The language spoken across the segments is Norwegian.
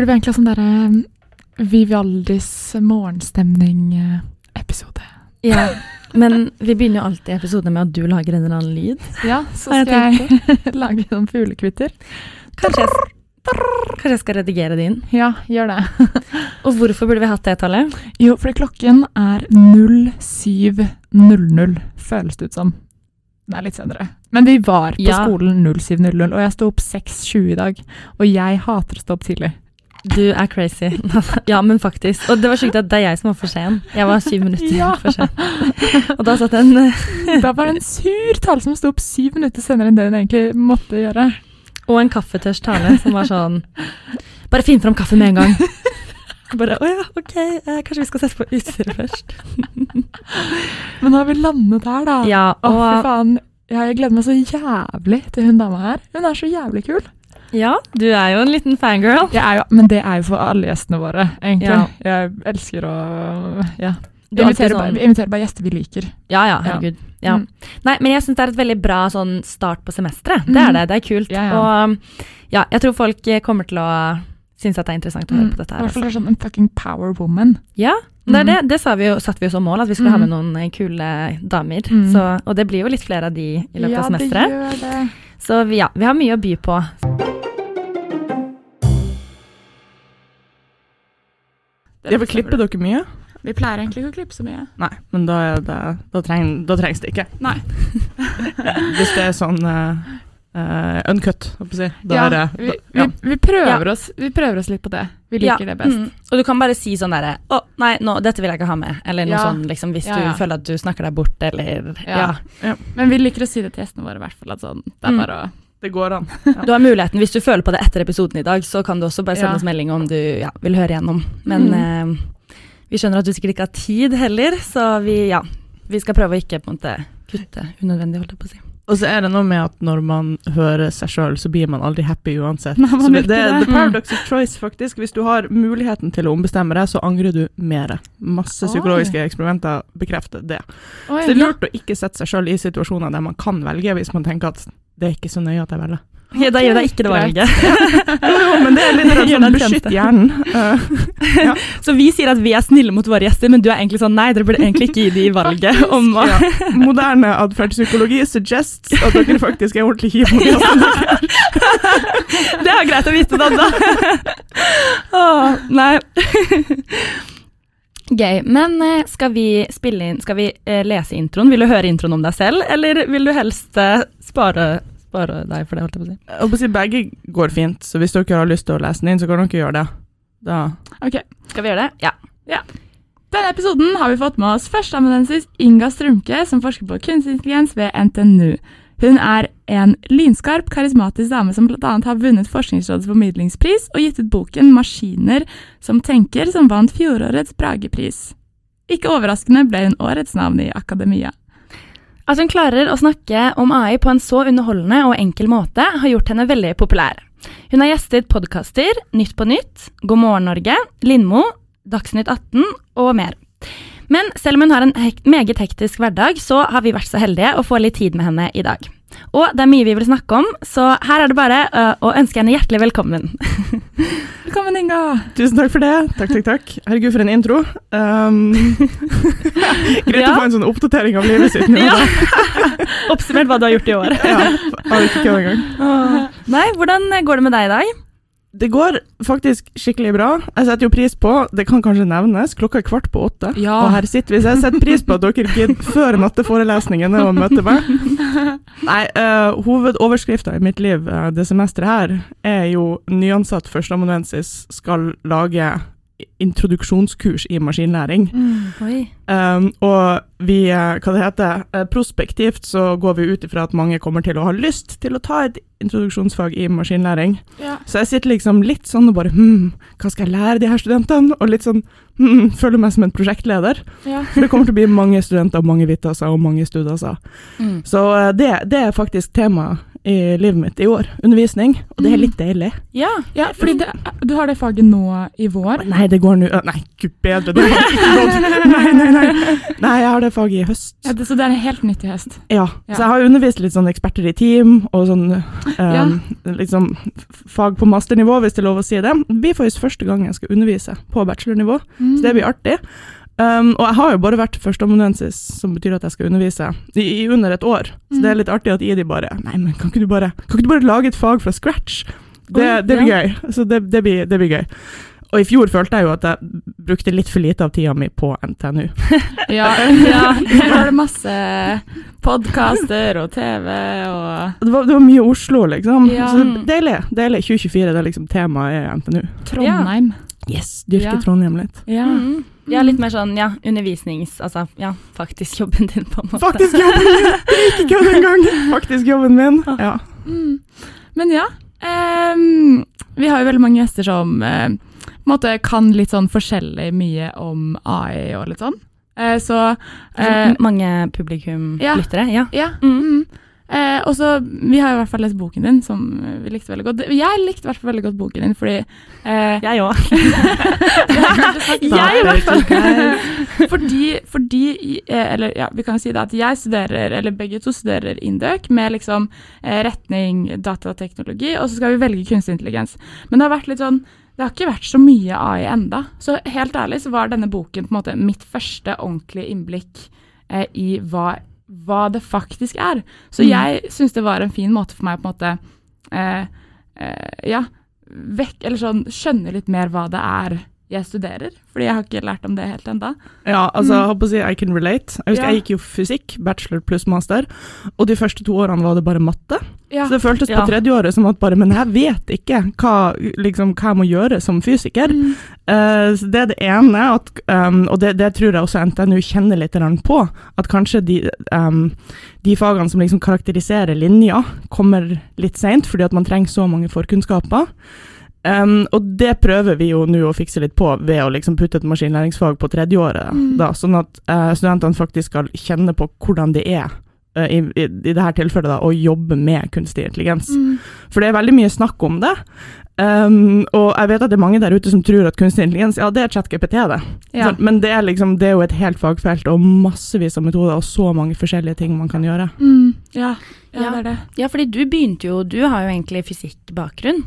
burde vi egentlig ha sånn derre Vivaldis morgenstemning-episode. Ja, men vi begynner jo alltid episoden med at du lager en eller annen lyd. Ja, så skal jeg jeg lage noen fuglekvitter. Kanskje jeg, kanskje jeg skal redigere det inn. Ja, gjør det. Og hvorfor burde vi hatt det tallet? Jo, fordi klokken er 07.00, føles det ut som. Det er litt senere. Men vi var på Ja. skolen 07.00, og jeg sto opp 6.20 i dag. Og jeg hater å stå opp tidlig. Du er crazy. ja, men faktisk. Og det var sjukt at det er jeg som var for sen. Jeg var syv minutter Ja. for sen. Og da satt en Da var det en sur tale som sto opp syv minutter senere enn det hun egentlig måtte gjøre. Og en kaffetørst tale som var sånn Bare finn fram kaffe med en gang. Bare å ja, ok, eh, kanskje vi skal sette på utstyret først. Men nå har vi landet her, da. Ja, Å, fy faen. Jeg gleder meg så jævlig til hun dama her. Hun er så jævlig kul. Ja, du er jo en liten fangirl. Jeg er jo, men det er jo for alle gjestene våre, egentlig. Ja. Jeg elsker å ja. Vi er inviterer, sånn- bare, vi inviterer bare gjester vi liker. Ja, ja, herregud. Ja. Mm. Nei, men jeg syns det er et veldig bra sånn start på semesteret. Det er det. Det er kult. Og ja, jeg tror folk eh, kommer til å synes at det er interessant å høre Mm. på dette I her. hvert fall Altså. sånn en fucking power woman. Ja, det er Mm. det. Det sa vi jo, satte vi jo som mål, at vi skulle ha Mm. med noen eh, kule damer. Mm. Så, og det blir jo litt flere av de i løpet ja, av semesteret. det gjør det. Så vi, ja, vi har mye å by på. Jeg vil klippe dere mye? Vi pleier egentlig ikke å klippe så mye. Nei, men da, da, da, treng, da trengs det ikke. Nei. Hvis det er sånn eh, eh, uncut, holdt på å si. Ja, vi, vi, vi, prøver oss, vi prøver oss litt på det. Vi liker det best. Mm. Og du kan bare si sånn derre Å, nei, no, dette vil jeg ikke ha med. Eller noe Ja. sånn, liksom, hvis Ja, ja. du føler at du snakker deg bort, eller Ja. ja. Men vi liker å si det til gjestene våre, i hvert fall. At sånn, det er Mm. bare å Det går an. Du har muligheten, hvis du føler på det etter episoden i dag, så kan du også bare sende Ja. oss melding om du ja, vil høre igjennom. Men Mm. eh, vi skjønner at du sikkert ikke har tid heller, så vi, ja, vi skal prøve å ikke på en måte kutte unødvendig, holdt jeg på å si. Og så er det noe med at når man hører seg sjøl, så blir man aldri happy uansett. Nei, så det, det er the paradox of choice, faktisk. Hvis du har muligheten til å ombestemme deg, så angrer du mer. Masse Oi. psykologiske eksperimenter bekrefter det. Oi, Så det er lurt å ikke sette seg sjøl i situasjoner der man kan velge, hvis man tenker at det er ikke så nøye at jeg velger. Ok, da gjør jeg ikke det valget. Jo, men det er litt Gjør sånn beskytt hjernen. Uh, Så vi sier at vi er snille mot våre gjester, men du er egentlig sånn nei, dere burde egentlig ikke gi de valget om å ja. Moderne atferdspsykologi suggests at dere faktisk er ordentlig kjipe mot gjestene. Det er greit å vite, Danda. Åh, nei. Gøy. Men eh, skal vi spille inn Skal vi eh, lese introen? Vil du høre introen om deg selv, eller vil du helst eh, spare, spare deg for det? holdt jeg på å si? Jeg på å si Begge går fint, så hvis dere har lyst til å lese den inn, så kan dere gjøre det. Da. Ok, Skal vi gjøre det? Ja. Denne episoden har vi fått med oss førsteamanuensis Inga Strumke, som forsker på kunstig intelligens ved NTNU. Hun er en lynskarp, karismatisk dame som bl.a. har vunnet Forskningsrådets formidlingspris og gitt ut boken 'Maskiner som tenker', som vant fjorårets Bragepris. Ikke overraskende ble hun årets navn i akademia. At hun klarer å snakke om AI på en så underholdende og enkel måte, har gjort henne veldig populær. Hun har gjestet podkaster Nytt på nytt, God morgen Norge, Lindmo, Dagsnytt 18 og mer. Men selv om hun har en meget hektisk hverdag, så har vi vært så heldige å få litt tid med henne i dag. Og det er mye vi vil snakke om, så her er det bare å ønske henne hjertelig velkommen. Velkommen, Inga! Tusen takk for det. Takk, takk, takk. Herregud, for en intro. Um, greit Ja. å få en sånn oppdatering av livet sitt nå. Ja. Oppsummert hva du har gjort i år. Ja, har ikke engang. Nei, hvordan går det med deg i dag? Det går faktisk skikkelig bra. Jeg setter jo pris på, det kan kanskje nevnes, klokka er kvart på åtte. Ja. Og her sitter vi, så jeg setter pris på at dere gidder før natteforelesningene å møte meg. Nei, uh, hovedoverskrifta i mitt liv uh, det semesteret her er jo nyansatt førsteamanuensis skal lage introduksjonskurs i maskinlæring. Mm, Um, og vi, eh, hva det heter, eh, prospektivt så går vi ut ifra at mange kommer til å ha lyst til å ta et introduksjonsfag i maskinlæring. Ja. Så jeg sitter liksom litt sånn og bare hm, hva skal jeg lære de her studentene? Og litt sånn hm, føler meg som en prosjektleder. Ja. For det kommer til å bli mange studenter, mange vittasser og mange studaser. Mm. Så eh, det, det er faktisk tema i livet mitt i år. Undervisning. Og det er litt deilig. Ja. Ja, fordi det, du har det faget nå i vår. Nei, det går nå Nei, gud bedre, det har ikke gått. Nei, nei, nei. Nei, jeg har det faget i høst. Ja, det, så det er helt nytt i høst. Ja, Ja. så jeg har undervist litt sånn eksperter i team, og sånn um, liksom fag på masternivå, hvis det er lov å si det. Det blir faktisk første gang jeg skal undervise på bachelornivå, så det blir artig. Um, og jeg har jo bare vært førsteamanuensis, som betyr at jeg skal undervise, i, i under et år. Så det er litt artig at Idi bare Nei, men kan ikke du bare, kan ikke du bare lage et fag fra scratch? Det, Oi, det blir ja. gøy. Så det, det, blir, det blir gøy. Og i fjor følte jeg jo at jeg brukte litt for lite av tida mi på NTNU. Ja, ja. Her var det masse podkaster og TV og Det var, det var mye Oslo, liksom. Ja. Så deilig. deilig. 2024 det er liksom temaet er NTNU. Trondheim. Yes, Dyrke Ja. Trondheim litt. Ja. Mm. Ja, litt mer sånn ja, undervisnings... Altså ja, faktisk jobben din, på en måte. Faktisk jobben min! Det ikke kødd engang! Faktisk jobben min. Ja. Mm. Men ja. Um, vi har jo veldig mange gjester som uh, måte kan litt sånn forskjellig mye om AI og litt sånn. Uh, så uh, Mange publikumlyttere, ja. Ja. Mm. Eh, og så, Vi har i hvert fall lest boken din, som vi likte veldig godt. Jeg likte i hvert fall veldig godt boken din, fordi eh, Jeg òg. Jeg i hvert fall. fordi, fordi eh, Eller ja, vi kan jo si det at jeg studerer, eller begge to studerer Indøk med liksom eh, retning datateknologi, og så skal vi velge kunstig intelligens. Men det har vært litt sånn det har ikke vært så mye AI enda. Så helt ærlig så var denne boken på en måte mitt første ordentlige innblikk eh, i hva, hva det faktisk er. Så Mm. jeg syns det var en fin måte for meg å på en måte eh, eh, Ja, vekk Eller sånn skjønne litt mer hva det er jeg studerer. Fordi jeg har ikke lært om det helt enda. Ja, altså, Mm. jeg håper å si I can relate. Jeg husker Ja. jeg gikk jo fysikk, bachelor pluss master, og de første to årene var det bare matte. Ja. Så det føltes på tredjeåret som at bare Men jeg vet ikke hva, liksom, hva jeg må gjøre som fysiker. Mm. Uh, så det er det ene, at, um, og det, det tror jeg også NTNU kjenner litt på. At kanskje de, um, de fagene som liksom karakteriserer linja, kommer litt seint, fordi at man trenger så mange forkunnskaper. Um, og det prøver vi jo nå å fikse litt på ved å liksom putte et maskinlæringsfag på tredjeåret. Mm. Da, sånn at uh, studentene faktisk skal kjenne på hvordan det er, uh, i, i, i dette tilfellet, da, å jobbe med kunstig intelligens. Mm. For det er veldig mye snakk om det. Um, og jeg vet at det er mange der ute som tror at kunstig intelligens, ja, det er ChatGPT, det. Ja. Men det er, liksom, det er jo et helt fagfelt og massevis av metoder og så mange forskjellige ting man kan gjøre. Mm. Ja. ja, Ja. det er det. Ja, fordi du begynte jo Du har jo egentlig fysikkbakgrunn.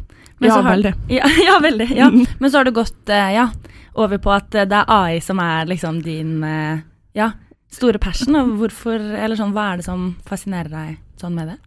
Ja, har- veldig. Ja, ja veldig. Ja. Men så har du gått eh, ja, over på at eh, det er AI som er liksom din eh, ja, store passion. Og hvorfor, eller sånn, hva er det som fascinerer deg sånn med det?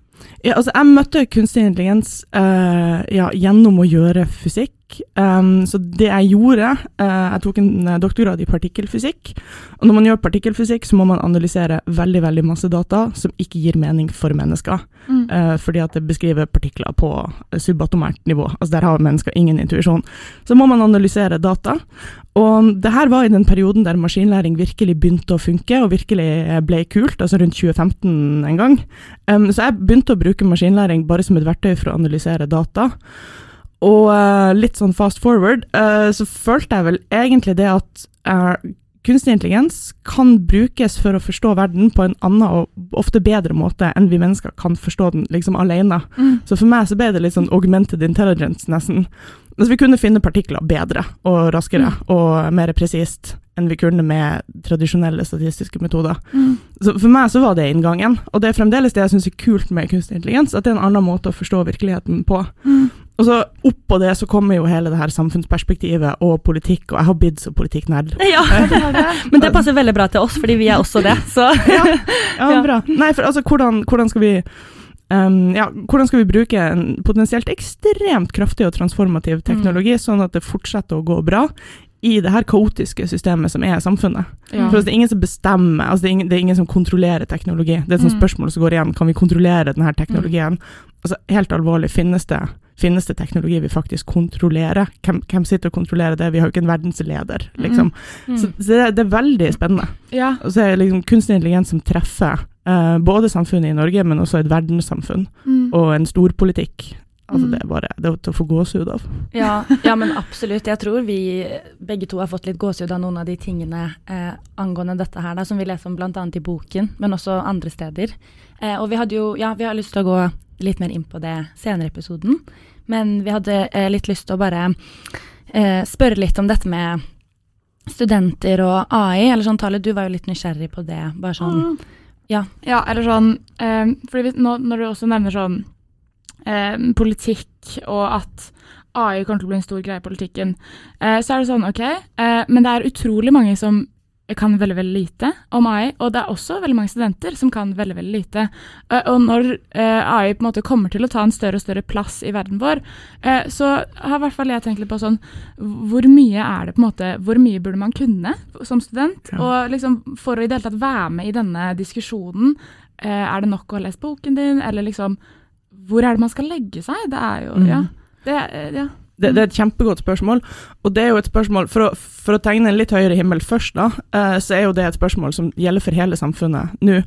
Ja, altså, jeg møtte kunstig intelligens uh, ja, gjennom å gjøre fysikk. Um, så det jeg gjorde uh, Jeg tok en eh, doktorgrad i partikkelfysikk. Og når man gjør partikkelfysikk, så må man analysere veldig veldig masse data som ikke gir mening for mennesker. Mm. Uh, fordi at det beskriver partikler på subatomært nivå. Altså Der har mennesker ingen intuisjon. Så må man analysere data. Og det her var i den perioden der maskinlæring virkelig begynte å funke, og virkelig ble kult, altså rundt 2015 en gang. Um, så jeg begynte å bruke maskinlæring bare som et verktøy for å analysere data. Og uh, litt sånn fast forward, uh, så følte jeg vel egentlig det at uh, kunstig intelligens kan brukes for å forstå verden på en annen og ofte bedre måte enn vi mennesker kan forstå den liksom alene. Mm. Så for meg så ble det litt sånn augmented intelligence, nesten. Altså vi kunne finne partikler bedre og raskere og mer presist enn vi kunne med tradisjonelle statistiske metoder. Mm. Så for meg så var det inngangen, og det er fremdeles det jeg syns er kult med kunstig intelligens, at det er en annen måte å forstå virkeligheten på. Mm. Og så oppå det så kommer jo hele det her samfunnsperspektivet og politikk, og jeg har blitt så politikknerd. Ja, Men det passer veldig bra til oss, fordi vi er også det. Så Ja, ja, bra. Nei, for altså, hvordan, hvordan skal vi um, ja, hvordan skal vi bruke en potensielt ekstremt kraftig og transformativ teknologi, sånn at det fortsetter å gå bra i det her kaotiske systemet som er samfunnet? Ja. For altså, det er ingen som bestemmer, altså, det, er ingen, det er ingen som kontrollerer teknologi. Det er et sånt Mm. spørsmål som går igjen, kan vi kontrollere denne teknologien? Altså, helt alvorlig, finnes det, finnes det teknologi vi faktisk kontrollerer? Hvem, hvem sitter og kontrollerer det? Vi har jo ikke en verdensleder, liksom. Mm. Så, så det, det er veldig spennende. Ja. Og så er det liksom kunstig intelligens som treffer uh, både samfunnet i Norge, men også et verdenssamfunn Mm. og en storpolitikk Altså, Mm. det er bare det er til å få gåsehud av. Ja, ja, men absolutt. Jeg tror vi begge to har fått litt gåsehud av noen av de tingene eh, angående dette her, da, som vi leser om bl.a. i boken, men også andre steder. Eh, og vi hadde jo, ja, vi har lyst til å gå litt mer inn på det senere i episoden, men vi hadde eh, litt lyst til å bare eh, spørre litt om dette med studenter og AI. Eller sånn, Tale, du var jo litt nysgjerrig på det. Bare sånn Ja. Ja, eller sånn eh, fordi nå, Når du også nevner sånn eh, politikk og at AI kommer til å bli en stor greie i politikken, eh, så er det sånn, OK, eh, men det er utrolig mange som kan veldig veldig lite om AI, og det er også veldig mange studenter som kan veldig veldig lite. Eh, og når eh, AI på en måte kommer til å ta en større og større plass i verden vår, eh, så har i hvert fall jeg tenkt litt på sånn Hvor mye er det på en måte Hvor mye burde man kunne som student? Ja. Og liksom for å i det hele tatt være med i denne diskusjonen, eh, er det nok å ha lest boken din, eller liksom Hvor er det man skal legge seg? Det er jo Mm. Ja. Det, er- ja. Det, det er et kjempegodt spørsmål, og det er jo et spørsmål For å, for å tegne en litt høyere himmel først, da, eh, så er jo det et spørsmål som gjelder for hele samfunnet nå.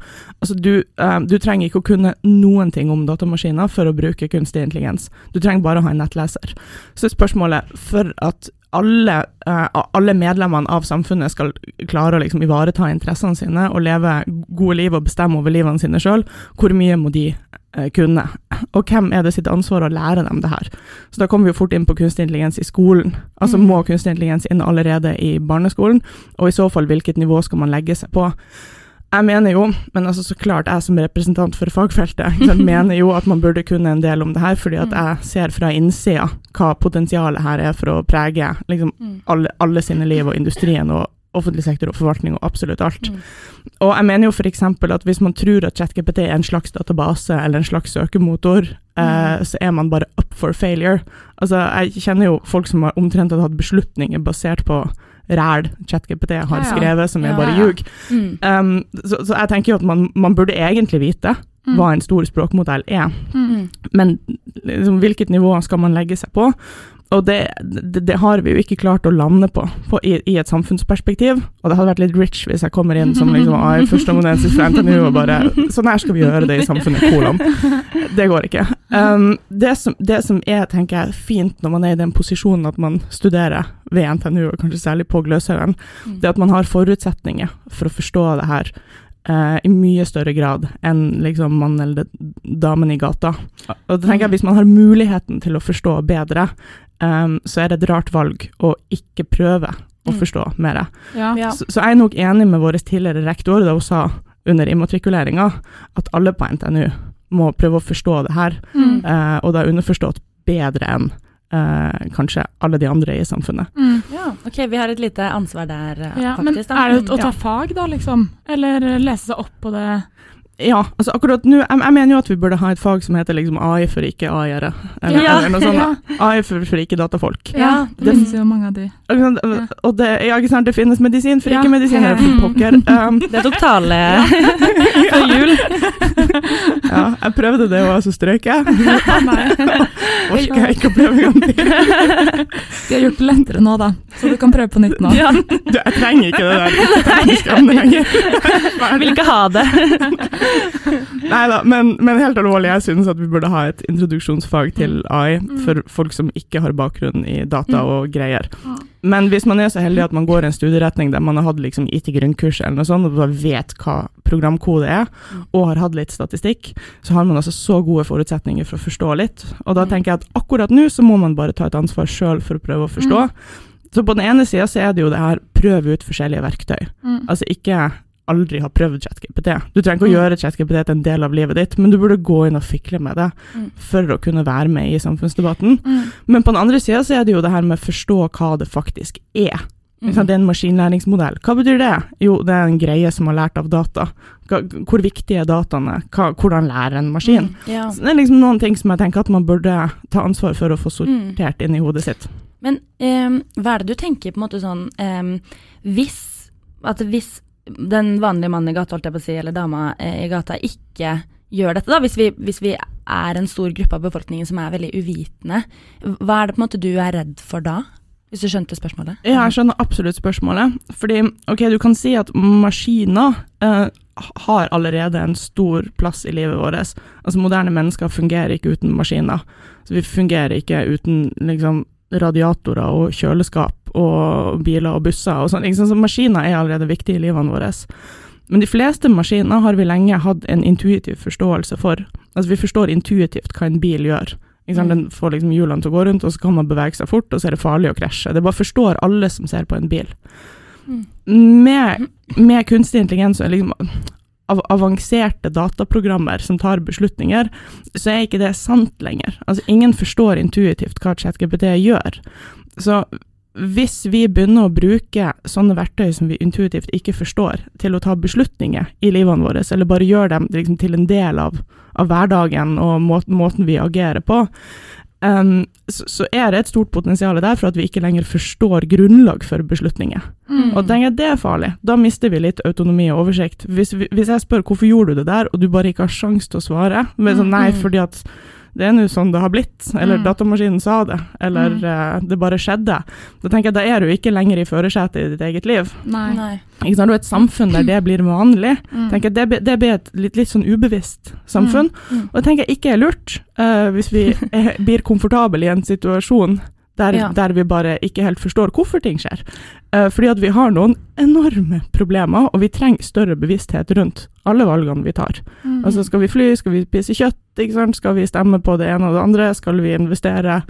Altså, du, eh, du trenger ikke å kunne noen ting om datamaskiner for å bruke kunstig intelligens. Du trenger bare å ha en nettleser. Så spørsmålet for at alle, eh, alle medlemmene av samfunnet skal klare å liksom ivareta interessene sine og leve gode liv og bestemme over livene sine sjøl, hvor mye må de eh, kunne? Og hvem er det sitt ansvar å lære dem det her? Så da kommer vi jo fort inn på kunstig intelligens i skolen. Altså Mm. må kunstig intelligens inn allerede i barneskolen, og i så fall hvilket nivå skal man legge seg på? Jeg mener jo, men altså så klart jeg som representant for fagfeltet, jeg mener jo at man burde kunne en del om det her, fordi at Mm. jeg ser fra innsida hva potensialet her er for å prege liksom Mm. alle, alle sine liv, og industrien og offentlig sektor og forvaltning og absolutt alt. Mm. Og jeg mener jo f.eks. at hvis man tror at ChatGPT er en slags database eller en slags søkemotor, eh, så er man bare up for failure. Altså, jeg kjenner jo folk som har omtrent hatt beslutninger basert på ræl ChatGPT har skrevet, som Ja, bare ljug. Mm. Um, så, så jeg tenker jo at man, man burde egentlig vite Mm. hva en stor språkmodell er. Mm. Men liksom, hvilket nivå skal man legge seg på? Og det, det, det har vi jo ikke klart å lande på, på i, i et samfunnsperspektiv. Og det hadde vært litt rich hvis jeg kommer inn som liksom, ah, førsteamanuensis fra NTNU og bare Sånn her skal vi gjøre det i samfunnet, kolon. Det går ikke. Um, det, som, det som er, tenker jeg, fint når man er i den posisjonen at man studerer ved NTNU, og kanskje særlig på Gløshaugen, Mm. det er at man har forutsetninger for å forstå det her. Eh, I mye større grad enn liksom mannen eller damen i gata. Og da tenker jeg Hvis man har muligheten til å forstå bedre, um, så er det et rart valg å ikke prøve å Mm. forstå mer. Ja. Ja. Så, så jeg er nok enig med vår tidligere rektor da hun sa under immatrikuleringa at alle på NTNU må prøve å forstå det her, Mm. eh, og da underforstått bedre enn eh, kanskje alle de andre i samfunnet. Mm. Ja, ok, vi har et lite ansvar der, eh, Ja, men faktisk. da. er det å Mm. ta fag, da, liksom? Eller lese seg opp på det? Ja, altså akkurat nå, jeg, jeg mener jo at vi burde ha et fag som heter liksom AI for ikke-AI-ere, eller, Ja, eller noe sånt. ja. AI for, for ikke-datafolk. Ja, det det- finnes jo mange av de. Ikke sant? Ja. Og det, ja, ikke sant, det finnes medisin for Ja. ikke-medisinere, for pokker. Um, Det tok tale før jul. ja, jeg prøvde det, og så strøyk jeg. Orker jeg ikke å prøve en gang til. De har gjort det lettere nå, da. Så du kan prøve på nytt nå. Ja, Du, jeg trenger ikke det der lenger. vil ikke ha det. Nei da, men, men helt alvorlig, jeg synes at vi burde ha et introduksjonsfag til AI Mm. for folk som ikke har bakgrunn i data Mm. og greier. Men hvis man er så heldig at man går i en studieretning der man har hatt liksom IT-grunnkurs eller noe sånt, og bare vet hva programkode er, Mm. og har hatt litt statistikk, så har man altså så gode forutsetninger for å forstå litt. Og da Mm. tenker jeg at akkurat nå så må man bare ta et ansvar sjøl for å prøve å forstå. Så på den ene sida så er det jo det her prøve ut forskjellige verktøy. Mm. Altså ikke aldri har prøvd ChatGPT. Du trenger ikke å Mm. gjøre ChatGPT til en del av livet ditt, men du burde gå inn og fikle med det Mm. for å kunne være med i samfunnsdebatten. Mm. Men på den andre sida så er det jo det her med å forstå hva det faktisk er. Mm. Det er en maskinlæringsmodell. Hva betyr det? Jo, det er en greie som har lært av data. Hvor viktige er dataene? Hva, hvordan lærer en maskin? Mm. Ja. Det er liksom noen ting som jeg tenker at man burde ta ansvar for å få Mm. sortert inn i hodet sitt. Men um, hva er det du tenker på en måte sånn um, Hvis hvis den vanlige mannen i gata, holdt jeg på å si, eller dama eh, i gata, ikke gjør dette, da, hvis vi, hvis vi er en stor gruppe av befolkningen som er veldig uvitende, hva er det på en måte du er redd for da? Hvis du skjønte spørsmålet? Ja, jeg skjønner absolutt spørsmålet. Fordi, ok, du kan si at maskiner eh, har allerede en stor plass i livet vårt. Altså Moderne mennesker fungerer ikke uten maskiner. Så vi fungerer ikke uten liksom, radiatorer og kjøleskap og biler og busser og sånn. Så maskiner er allerede viktige i livene våre. Men de fleste maskiner har vi lenge hatt en intuitiv forståelse for. Altså Vi forstår intuitivt hva en bil gjør. Den får liksom hjulene til å gå rundt, og så kan man bevege seg fort, og så er det farlig å krasje. Det bare forstår alle som ser på en bil. Mm. Med, med, kunstig intelligens og liksom av avanserte dataprogrammer som tar beslutninger, så er ikke det sant lenger. Altså, ingen forstår intuitivt hva ChatGPT gjør. Så hvis vi begynner å bruke sånne verktøy som vi intuitivt ikke forstår, til å ta beslutninger i livene våre, eller bare gjøre dem liksom, til en del av, av hverdagen og måten, måten vi agerer på, um, så, så, er det et stort potensial der for at vi ikke lenger forstår grunnlag for beslutninger. Mm. Og tenker jeg det er farlig. Da mister vi litt autonomi og oversikt. Hvis, hvis jeg spør hvorfor gjorde du det der, og du bare ikke har sjanse til å svare, men sånn nei, mm. fordi at det er nå sånn det har blitt, eller mm. datamaskinen sa det, eller mm. uh, det bare skjedde. Da tenker jeg da er du ikke lenger i førersetet i ditt eget liv. Nei. Nei. Ikke sant? Du er et samfunn der det blir vanlig. Mm. tenker jeg, det, det blir et litt, litt, sånn ubevisst samfunn. Mm. Mm. Og det tenker jeg ikke er lurt, uh, hvis vi er, blir komfortable i en situasjon der, ja. der, vi bare ikke helt forstår hvorfor ting skjer. Uh, fordi at vi har noen enorme problemer, og vi trenger større bevissthet rundt alle valgene vi tar. Mm. Altså skal vi fly, skal vi spise kjøtt, skal vi stemme på det ene og det andre, skal vi investere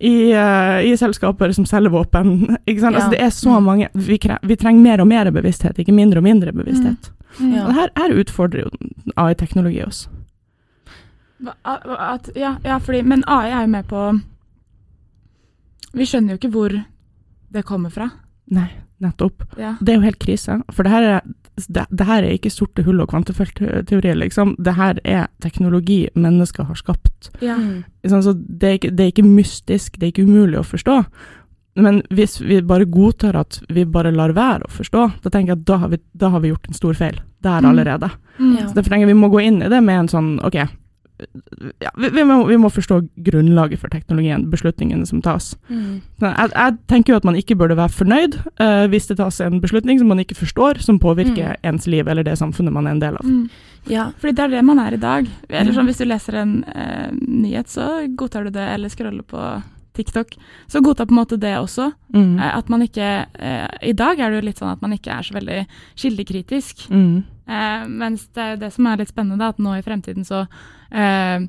i, uh, i selskaper som selger våpen? Ikke sant? Altså, ja. Altså det er så mm. mange vi, vi, trenger mer og mer bevissthet, ikke mindre og mindre bevissthet. Mm. Ja. Og her, her utfordrer jo AI-teknologi oss. At, ja, ja, fordi, men AI er jo med på vi skjønner jo ikke hvor det kommer fra. Nei, nettopp. Ja. Det er jo helt krise. For det her er, det, det her er ikke sorte hull og kvantefeltteori, liksom. Det her er teknologi mennesker har skapt. Ja. Sånn, så det er, ikke, det er, ikke, mystisk, det er ikke umulig å forstå. Men hvis vi bare godtar at vi bare lar være å forstå, da tenker jeg at da har vi, da har vi gjort en stor feil der mm. allerede. Mm. Ja. Så derfor tenker jeg vi må gå inn i det med en sånn OK, ja, vi, vi, må, vi, må, forstå grunnlaget for teknologien, beslutningene som tas. Mm. Jeg, jeg, tenker jo at man ikke burde være fornøyd uh, hvis det tas en beslutning som man ikke forstår, som påvirker mm. ens liv eller det samfunnet man er en del av. Mm. Ja, fordi det er det man er i dag. Eller sånn, Hvis du leser en uh, nyhet, så godtar du det, eller scroller på TikTok. Så godta på en måte det også. Mm. Uh, at man ikke I dag er det jo litt sånn at man ikke er så veldig kildekritisk. Mm. mens det er det som er litt spennende, da, at nå i fremtiden så eh,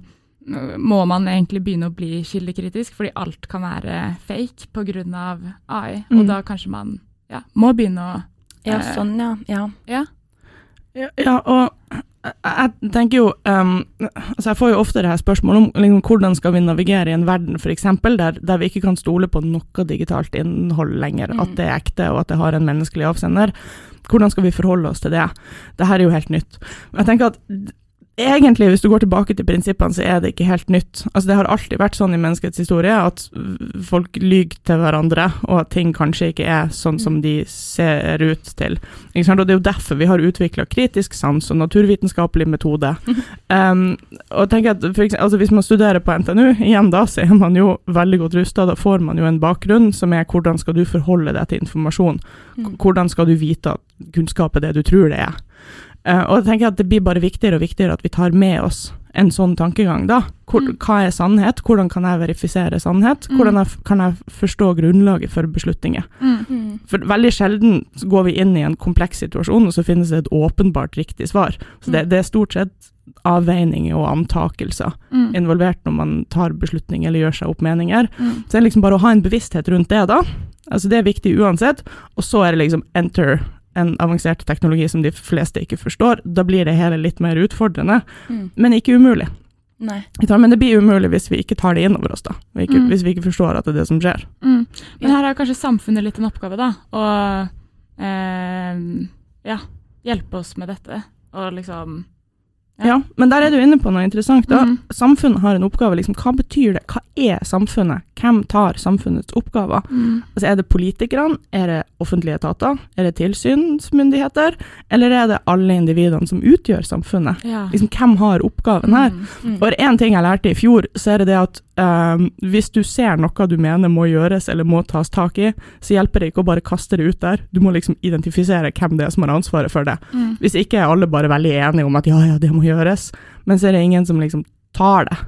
må man egentlig begynne å bli kildekritisk, fordi alt kan være fake pga. AI. Mm. Og da kanskje man ja, må begynne å eh, Ja, sånn, ja. Ja, ja. ja, ja og jeg tenker jo um, altså Jeg får jo ofte det her spørsmålet om liksom, hvordan skal vi navigere i en verden for eksempel, der, der vi ikke kan stole på noe digitalt innhold lenger, mm. at det er ekte og at det har en menneskelig avsender. Hvordan skal vi forholde oss til det? Dette er jo helt nytt. Jeg tenker at egentlig, hvis du går tilbake til prinsippene, så er det ikke helt nytt. Altså, det har alltid vært sånn i menneskets historie at folk lyver til hverandre, og at ting kanskje ikke er sånn som de ser ut til. Og Det er jo derfor vi har utvikla kritisk sans og naturvitenskapelig metode. Um, og tenk at eksempel, altså, Hvis man studerer på NTNU, igjen da, så er man jo veldig godt rusta. Da får man jo en bakgrunn som er hvordan skal du forholde deg til informasjon. Mm. Hvordan skal du vite at kunnskap er det du tror det er. Uh, og jeg tenker at Det blir bare viktigere og viktigere at vi tar med oss en sånn tankegang. da. Hvor, mm. Hva er sannhet? Hvordan kan jeg verifisere sannhet? Mm. Hvordan jeg, kan jeg forstå grunnlaget for beslutninger? Mm. mm. For Veldig sjelden går vi inn i en kompleks situasjon, og så finnes det et åpenbart riktig svar. Så det, mm. det er stort sett avveininger og antakelser mm. involvert når man tar beslutninger eller gjør seg opp meninger. Så det er liksom bare å ha en bevissthet rundt det, da. Altså Det er viktig uansett. Og så er det liksom enter en avansert teknologi som de fleste ikke forstår, da blir det hele litt mer utfordrende, mm. men ikke umulig. Nei. Men det blir umulig hvis vi ikke tar det inn over oss, da. Ikke, mm. Hvis vi ikke forstår at det er det som skjer. Mm. Men her er kanskje samfunnet litt en oppgave, da. Å eh, ja, hjelpe oss med dette. Og liksom ja. men der er du inne på noe interessant. da. Mm. Samfunnet har en oppgave. liksom, Hva betyr det? Hva er samfunnet? Hvem tar samfunnets oppgaver? Mm. Altså, Er det politikerne? Er det offentlige etater? Er det tilsynsmyndigheter? Eller er det alle individene som utgjør samfunnet? Ja. Liksom, Hvem har oppgaven her? Mm. mm. Og én ting jeg lærte i fjor, så er det det at um, hvis du ser noe du mener må gjøres eller må tas tak i, så hjelper det ikke å bare kaste det ut der. Du må liksom identifisere hvem det er som har ansvaret for det. Mm. Hvis ikke er alle bare veldig enige om at ja, ja, det må gjøres, men så er det ingen som liksom tar det.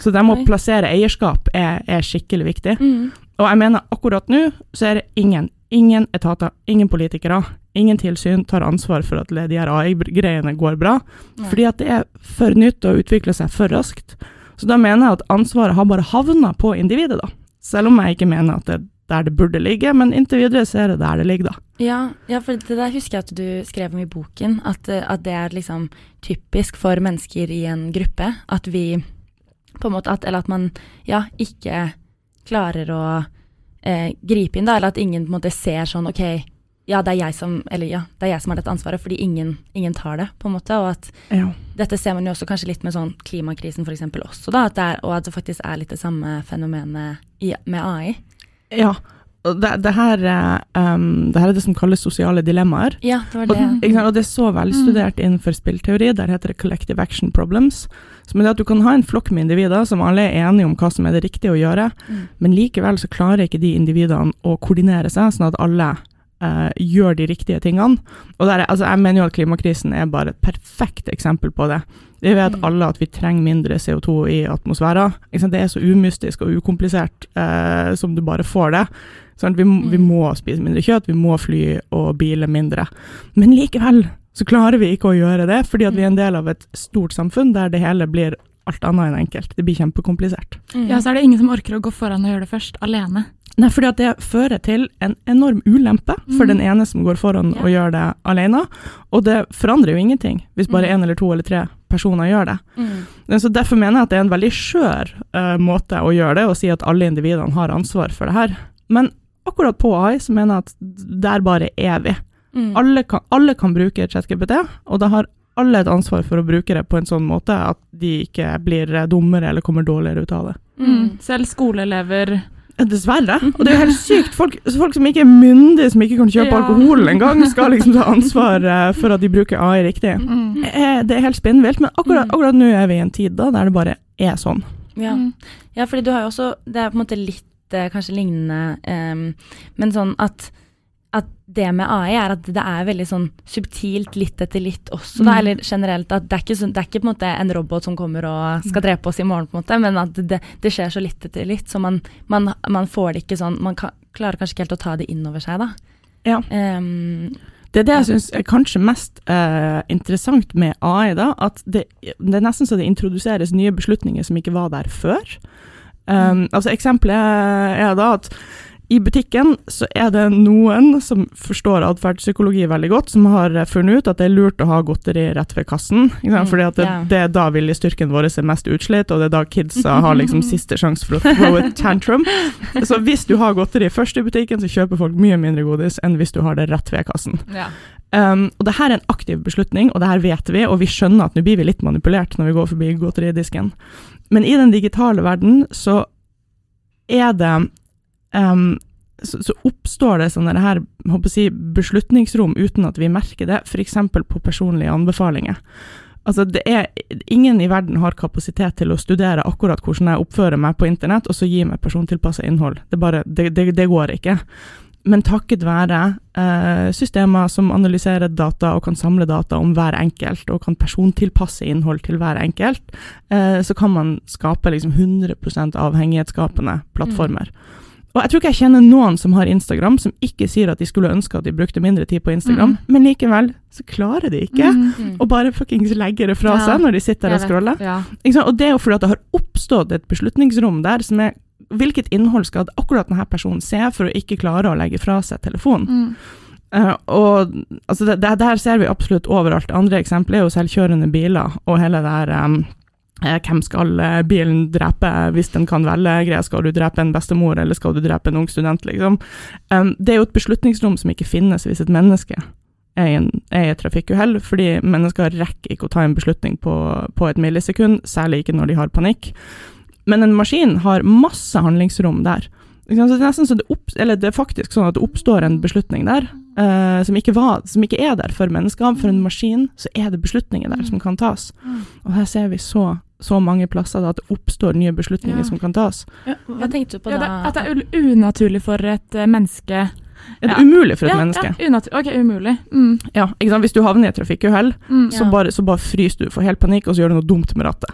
Så det med å plassere eierskap er, er skikkelig viktig. Mm. Og jeg mener akkurat nå så er det ingen, ingen etater, ingen politikere, ingen tilsyn tar ansvar for at de her AI-greiene går bra, Nei. fordi at det er for nytt og utvikler seg for raskt. Så da mener jeg at ansvaret har bare havna på individet, da. Selv om jeg ikke mener at det er der det burde ligge, men inntil videre så er det der det ligger, da. Ja, ja, for det der husker jeg at du skrev om i boken, at, eh, at det er liksom typisk for mennesker i en gruppe at vi på en måte at, Eller at man ja, ikke klarer å eh, gripe inn, da, eller at ingen på en måte ser sånn OK, ja, det er jeg som Eller ja, det er jeg som har dette ansvaret, fordi ingen, ingen tar det, på en måte. Og at Ja. dette ser man jo også kanskje litt med sånn klimakrisen f.eks. også, da, at det er, og at det faktisk er litt det samme fenomenet i, med AI. ja. Og det, det, her, er, um, det her er det som kalles sosiale dilemmaer. Ja, det var det. sant, og det er så velstudert innenfor spillteori, der heter det collective action problems. Som er det at du kan ha en flokk med individer som alle er enige om hva som er det riktige å gjøre, Mm. men likevel så klarer ikke de individene å koordinere seg, sånn at alle eh, gjør de riktige tingene. Og der er, altså jeg mener jo at klimakrisen er bare et perfekt eksempel på det. Vi vet Mm. alle at vi trenger mindre CO2 i atmosfæren. Det er så umystisk og ukomplisert uh, som du bare får det. Sånn, vi, vi Mm. må spise mindre kjøtt, vi må fly og bile mindre. Men likevel så klarer vi ikke å gjøre det, fordi at vi er en del av et stort samfunn der det hele blir alt annet enn enkelt. Det blir kjempekomplisert. Mm. Ja, så er det ingen som orker å gå foran og gjøre det først, alene. Nei, fordi at det fører til en enorm ulempe for Mm. den ene som går foran Ja. og gjør det alene, og det forandrer jo ingenting hvis bare Mm. eller to eller tre personer gjør det. Mm. Så Derfor mener jeg at det er en veldig skjør uh, måte å gjøre det, å si at alle individene har ansvar for det her. Men akkurat på AI så mener jeg at der bare er vi. Mm. Alle kan, alle kan bruke ChatGPT, og da har alle et ansvar for å bruke det på en sånn måte at de ikke blir dummere eller kommer dårligere ut av det. Mm. Selv skoleelever Dessverre. Og det er jo helt sykt. Folk, folk som ikke er myndige, som ikke kan kjøpe Ja. alkohol engang, skal liksom ta ansvar eh, for at de bruker AI riktig. mm. Eh, Det er helt spinnvilt, men akkurat, Mm. akkurat nå er vi i en tid da, der det bare er sånn. Ja. Mm. ja, fordi du har jo også Det er på en måte litt eh, kanskje lignende, um, men sånn at at det med AI er at det er veldig sånn subtilt litt etter litt også, da, Mm. eller generelt at det er ikke, det er ikke på en måte en robot som kommer og skal drepe oss i morgen, på en måte, men at det, det skjer så litt etter litt, så man, man, man får det ikke sånn Man kan, klarer kanskje ikke helt å ta det inn over seg, da. Ja. Um, Det er det jeg syns er kanskje mest eh, interessant med AI, da, at det, det er nesten så det introduseres nye beslutninger som ikke var der før. Um, altså Eksempelet er da at i butikken så er det noen som forstår atferdspsykologi veldig godt, som har eh, funnet ut at det er lurt å ha godteri rett ved kassen. Ikke? Mm, Fordi det, det er da viljestyrken vår er mest utslitt, og det er da kidsa har liksom siste sjanse for å throw a tantrum. Så hvis du har godteri først i butikken, så kjøper folk mye mindre godis enn hvis du har det rett ved kassen. Ja. Um, og det her er en aktiv beslutning, og det her vet vi, og vi skjønner at nå blir vi litt manipulert når vi går forbi godteridisken. Men i den digitale verden så er det um, så, så oppstår det sånne her si, beslutningsrom uten at vi merker det, f.eks. på personlige anbefalinger. Altså det er, ingen i verden har kapasitet til å studere akkurat hvordan jeg oppfører meg på internett, og så gi meg persontilpassa innhold. Det, bare, det, det, det går ikke. Men takket være eh, systemer som analyserer data og kan samle data om hver enkelt, og kan persontilpasse innhold til hver enkelt, eh, så kan man skape liksom 100% avhengighetsskapende plattformer. Og jeg tror ikke jeg kjenner noen som har Instagram, som ikke sier at de skulle ønske at de brukte mindre tid på Instagram, Mm. men likevel så klarer de ikke Mm. mm. å bare fuckings legge det fra Ja, seg når de sitter der og scroller. Ja. Og det er jo fordi at det har oppstått et beslutningsrom der som er Hvilket innhold skal akkurat denne personen se for å ikke klare å legge fra seg telefonen? Eh, og altså det, det, her ser vi absolutt overalt. Andre eksempler er jo selvkjørende biler og hele det her eh, hvem skal eh, bilen drepe hvis den kan velge? Greia, skal du drepe en bestemor, eller skal du drepe en ung student, liksom? Det er jo et beslutningsrom som ikke finnes hvis et menneske er i, en, et trafikkuhell, fordi mennesker rekker ikke å ta en beslutning på, på et millisekund, særlig ikke når de har panikk. Men en maskin har masse handlingsrom der. Så det er så det, opp, eller det er faktisk sånn at det oppstår en beslutning der eh, som, ikke var, som ikke er der for mennesker. For en maskin så er det beslutninger der som kan tas. Mm. Og her ser vi så, så mange plasser da, at det oppstår nye beslutninger Ja. som kan tas. Hva tenkte du på Ja, det, da? at det er unaturlig for et eh, menneske Det er Ja. umulig for et ja, menneske. Ja, ok, umulig. Mm. Ja, ikke sant? Hvis du havner i et trafikkuhell, Mm. så, bare, så bare fryser du, får helt panikk, og så gjør du noe dumt med rattet.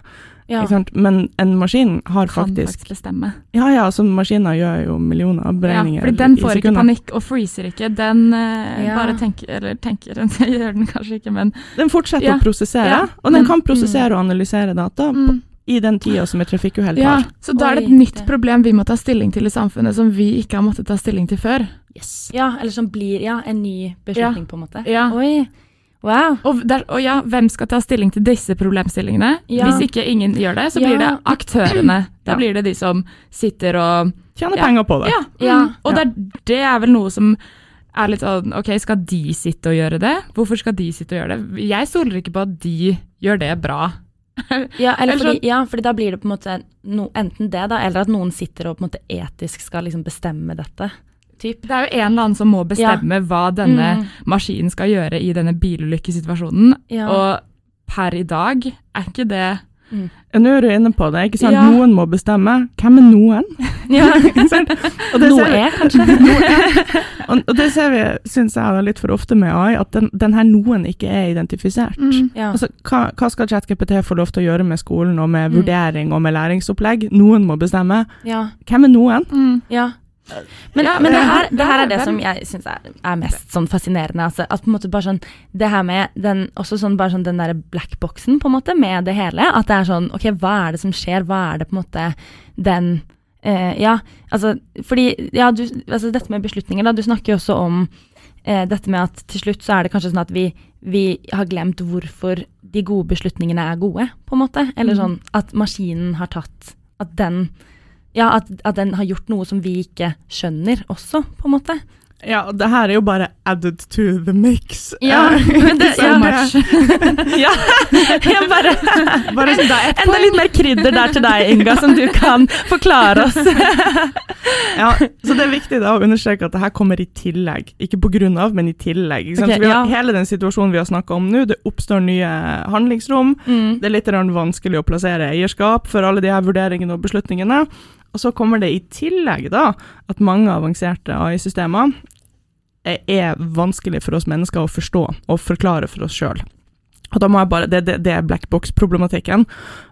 Ja. Ikke sant? Men en maskin har Kan faktisk faktisk bestemme. Ja ja, så maskiner gjør jo millioner av Ja, beregninger fordi den får ikke panikk og freezer ikke. Den uh, Ja. bare tenker Eller tenker, den gjør den kanskje ikke, men Den fortsetter Ja. å prosessere, Ja. og den Men- kan prosessere og analysere data på, mm. I den tida som et trafikkuhell tar. Ja, så da er det et nytt problem vi må ta stilling til i samfunnet, som vi ikke har måttet ta stilling til før. Yes. ja, eller som blir ja, en ny beslutning, på en måte. Ja. Oi. Wow. Og, der, og ja, hvem skal ta stilling til disse problemstillingene? Ja. Hvis ikke ingen gjør det, så Ja. blir det aktørene. Da blir det de som sitter og Tjener Ja. penger på det. Ja. Mm. Og det, er, det er vel noe som er litt sånn Ok, skal de sitte og gjøre det? Hvorfor skal de sitte og gjøre det? Jeg stoler ikke på at de gjør det bra. Ja, fordi, ja, fordi da blir det på en måte no, enten det, da, eller at noen sitter og på en måte etisk skal liksom bestemme dette. Typ. Det er jo en eller annen som må bestemme hva denne Mm. maskinen skal gjøre i denne bilulykkesituasjonen. Ja. Og per i dag er ikke det Ja, Nå er du inne på det, ikke sant? Ja. Noen må bestemme. Hvem er noen? ja. Og det Noe er, kanskje. Og, det ser vi, syns jeg litt for ofte med AI, at den, den her noen ikke er identifisert. Mm. Ja. Altså, hva, hva skal ChatGPT få lov til å gjøre med skolen og med Mm. vurdering og med læringsopplegg? Noen må bestemme. ja. Hvem er noen? Mm. Ja. Men, Ja, men det, her, det her er det som jeg syns er, er mest sånn fascinerende. Altså, at på en måte bare sånn Det her med den, også sånn, bare sånn den derre blackboxen, på en måte, med det hele. At det er sånn Ok, hva er det som skjer? Hva er det på en måte den eh, Ja, altså Fordi Ja, du Altså dette med beslutninger, da. Du snakker jo også om eh, dette med at til slutt så er det kanskje sånn at vi, vi har glemt hvorfor de gode beslutningene er gode, på en måte. Eller Mm. sånn at maskinen har tatt At den ja, at, at den har gjort noe som vi ikke skjønner også, på en måte. Ja, og det her er jo bare added to the mix. Ja, det- so ja. much. ja, jeg bare, Bare sånn, Enda litt mer krydder der til deg, Inga, som du kan forklare oss. Ja, så det er viktig da å understreke at det her kommer i tillegg. Ikke på grunn av, men i tillegg. Ikke sant? Ok, så vi har, ja. Hele den situasjonen vi har snakka om nå, det oppstår nye handlingsrom. Mm. Det er litt vanskelig å plassere eierskap for alle de her vurderingene og beslutningene. Og så kommer det i tillegg da at mange avanserte AI-systemer er- vanskelig for oss mennesker å forstå og forklare for oss sjøl. Og da må jeg bare, det, det, det er black box-problematikken.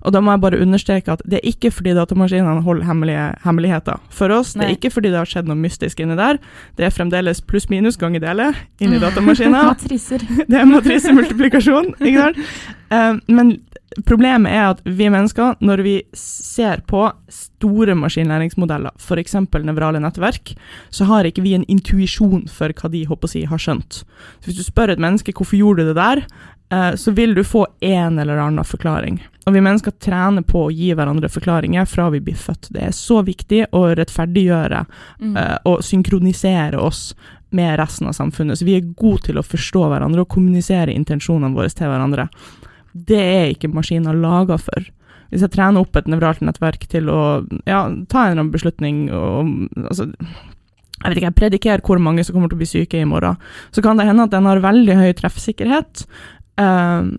Og da må jeg bare understreke at det er ikke fordi datamaskinene holder hemmelige, hemmeligheter for oss. Det er ikke fordi det har skjedd noe mystisk inni der. Det er fremdeles pluss-minus ganger dele inni datamaskiner. Matriser. Det er matrisemultiplikasjon, ikke sant? Uh, men problemet er at vi mennesker, når vi ser på store maskinlæringsmodeller, f.eks. nevrale nettverk, så har ikke vi en intuisjon for hva de håper å si, har skjønt. Så hvis du spør et menneske hvorfor gjorde du det der, eh, så vil du få en eller annen forklaring. Og vi mennesker trener på å gi hverandre forklaringer fra vi blir født. Det er så viktig å rettferdiggjøre Mm. eh, og synkronisere oss med resten av samfunnet. Så vi er gode til å forstå hverandre og kommunisere intensjonene våre til hverandre. Det er ikke maskiner laga for. Hvis jeg trener opp et nevralt nettverk til å ja, ta en eller annen beslutning og altså, jeg vet ikke, jeg predikerer hvor mange som kommer til å bli syke i morgen, så kan det hende at den har veldig høy treffsikkerhet. Uh,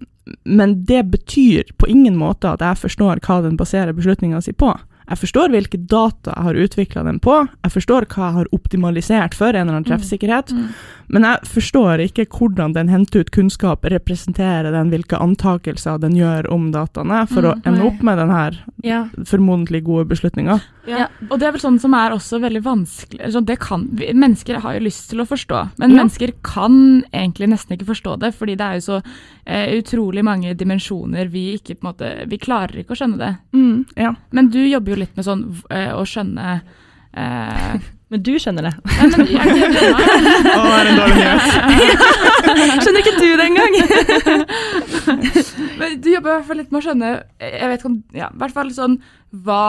men det betyr på ingen måte at jeg forstår hva den baserer beslutninga si på. Jeg forstår hvilke data jeg har utvikla den på, jeg forstår hva jeg har optimalisert for en eller annen Mm. treffsikkerhet, Mm. men jeg forstår ikke hvordan den henter ut kunnskap, representerer den, hvilke antakelser den gjør om dataene, for å Mm, ende opp med den her Ja. formodentlig gode beslutninga. Ja. Ja. Og det er vel sånn som er også veldig vanskelig altså det kan, vi, Mennesker har jo lyst til å forstå, men Ja. mennesker kan egentlig nesten ikke forstå det, fordi det er jo så eh, utrolig mange dimensjoner vi ikke på en måte Vi klarer ikke å skjønne det. Mm, ja. Men du jobber jo litt med sånn eh, å skjønne eh, Men du skjønner det. Nei, men jeg, jeg, jeg, Å, det er en dårlig nyhet. Skjønner ikke du det engang? Men du jobber i hvert fall litt med å skjønne Jeg vet ikke om Ja, i hvert fall sånn Hva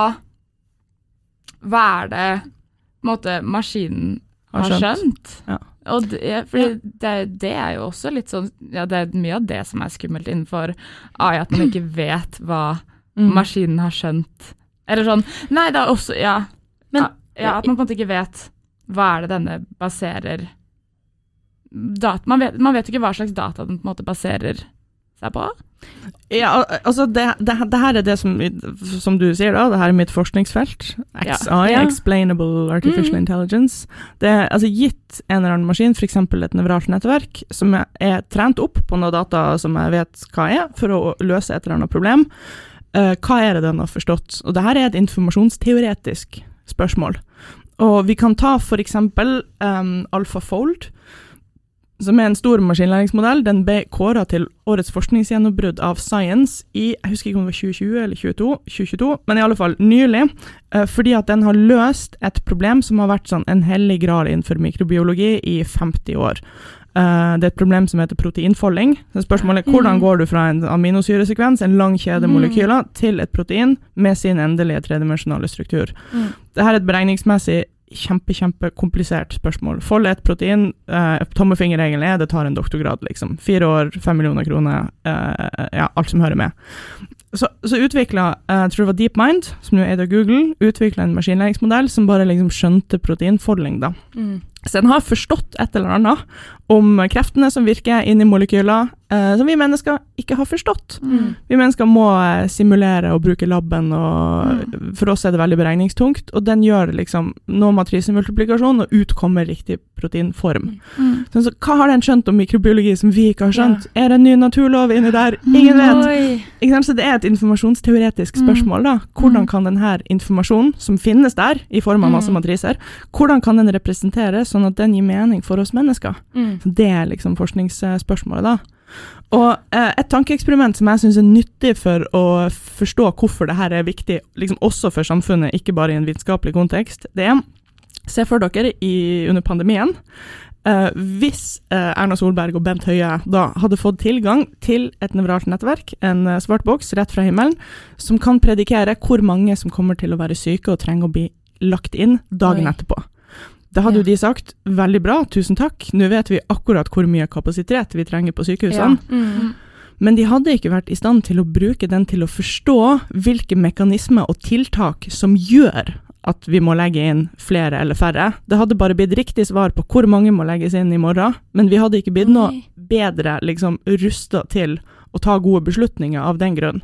Hva er det på en måte maskinen Har har skjønt. skjønt? Ja. Og det, fordi det, det er jo også litt sånn Ja, det er mye av det som er skummelt innenfor AI, at man ikke vet hva Mm. maskinen har skjønt. Eller sånn Nei, det er også Ja. Men- ja, at man på en måte ikke vet hva er det denne baserer data, man, vet, man vet jo ikke hva slags data den på en måte baserer seg på? Ja, altså det, det, det her er det som, som du sier da, det her er mitt forskningsfelt. XI, Ja. Explainable Artificial Mm. Intelligence. Det er altså gitt en eller annen maskin, f.eks. et nevralt nettverk, som er, er trent opp på noe data som jeg vet hva er, for å løse et eller annet problem. Eh, hva er det den har forstått? Og det her er et informasjonsteoretisk spørsmål. Og vi kan ta f.eks. Um, AlphaFold, som er en stor maskinlæringsmodell. Den ble kåra til årets forskningsgjennombrudd av Science i jeg husker ikke om det var 2020 eller 2022, 2022 men i alle fall nylig. Uh, fordi at den har løst et problem som har vært sånn en hellig gral innenfor mikrobiologi i 50 år. Eh, det er et problem som heter proteinfolding. Så spørsmålet er hvordan Mhm. går du fra en aminosyresekvens, en lang kjede Mhm. molekyler, til et protein med sin endelige tredimensjonale struktur. Mm. Dette er et beregningsmessig kjempe, kjempekomplisert spørsmål. Fold et protein, eh, tommefingerregelen er det tar en doktorgrad, liksom. Fire år, fem millioner kroner, eh, ja, alt som hører med. Så, så utvikla, eh, jeg tror det var DeepMind, som nå er eid av Google, utvikla en maskinlæringsmodell som bare liksom skjønte proteinfolding, da. Mm. Så en har forstått et eller annet om kreftene som virker inni molekyler, som vi mennesker ikke har forstått. Mm. Vi mennesker må eh, simulere og bruke labben, og for oss er det veldig beregningstungt. Og den gjør liksom nå matrisemultiplikasjon, og ut kommer riktig proteinform. Mm. Så, så hva har den skjønt om mikrobiologi som vi ikke har skjønt? Er det en ny naturlov inni der? Ingen vet. Så det er et informasjonsteoretisk Mm. spørsmål. da. Hvordan Mm. kan denne informasjonen, som finnes der i form av masse Mm. matriser, hvordan kan den representeres sånn at den gir mening for oss mennesker? Mm. Så Det er liksom forskningsspørsmålet, da. Og eh, et tankeeksperiment som jeg syns er nyttig for å forstå hvorfor det her er viktig, liksom også for samfunnet, ikke bare i en vitenskapelig kontekst, det er Se for dere i, under pandemien. eh, hvis eh, Erna Solberg og Bent Høie da hadde fått tilgang til et nevralt nettverk, en eh, svart boks rett fra himmelen, som kan predikere hvor mange som kommer til å være syke og trenger å bli lagt inn dagen Oi. etterpå. Da hadde Ja. de sagt veldig bra, tusen takk, nå vet vi akkurat hvor mye kapasitet vi trenger på sykehusene. Mm. Men de hadde ikke vært i stand til å bruke den til å forstå hvilke mekanismer og tiltak som gjør at vi må legge inn flere eller færre. Det hadde bare blitt riktig svar på hvor mange må legges inn i morgen, men vi hadde ikke blitt noe bedre liksom, rusta til å ta gode beslutninger av den grunn.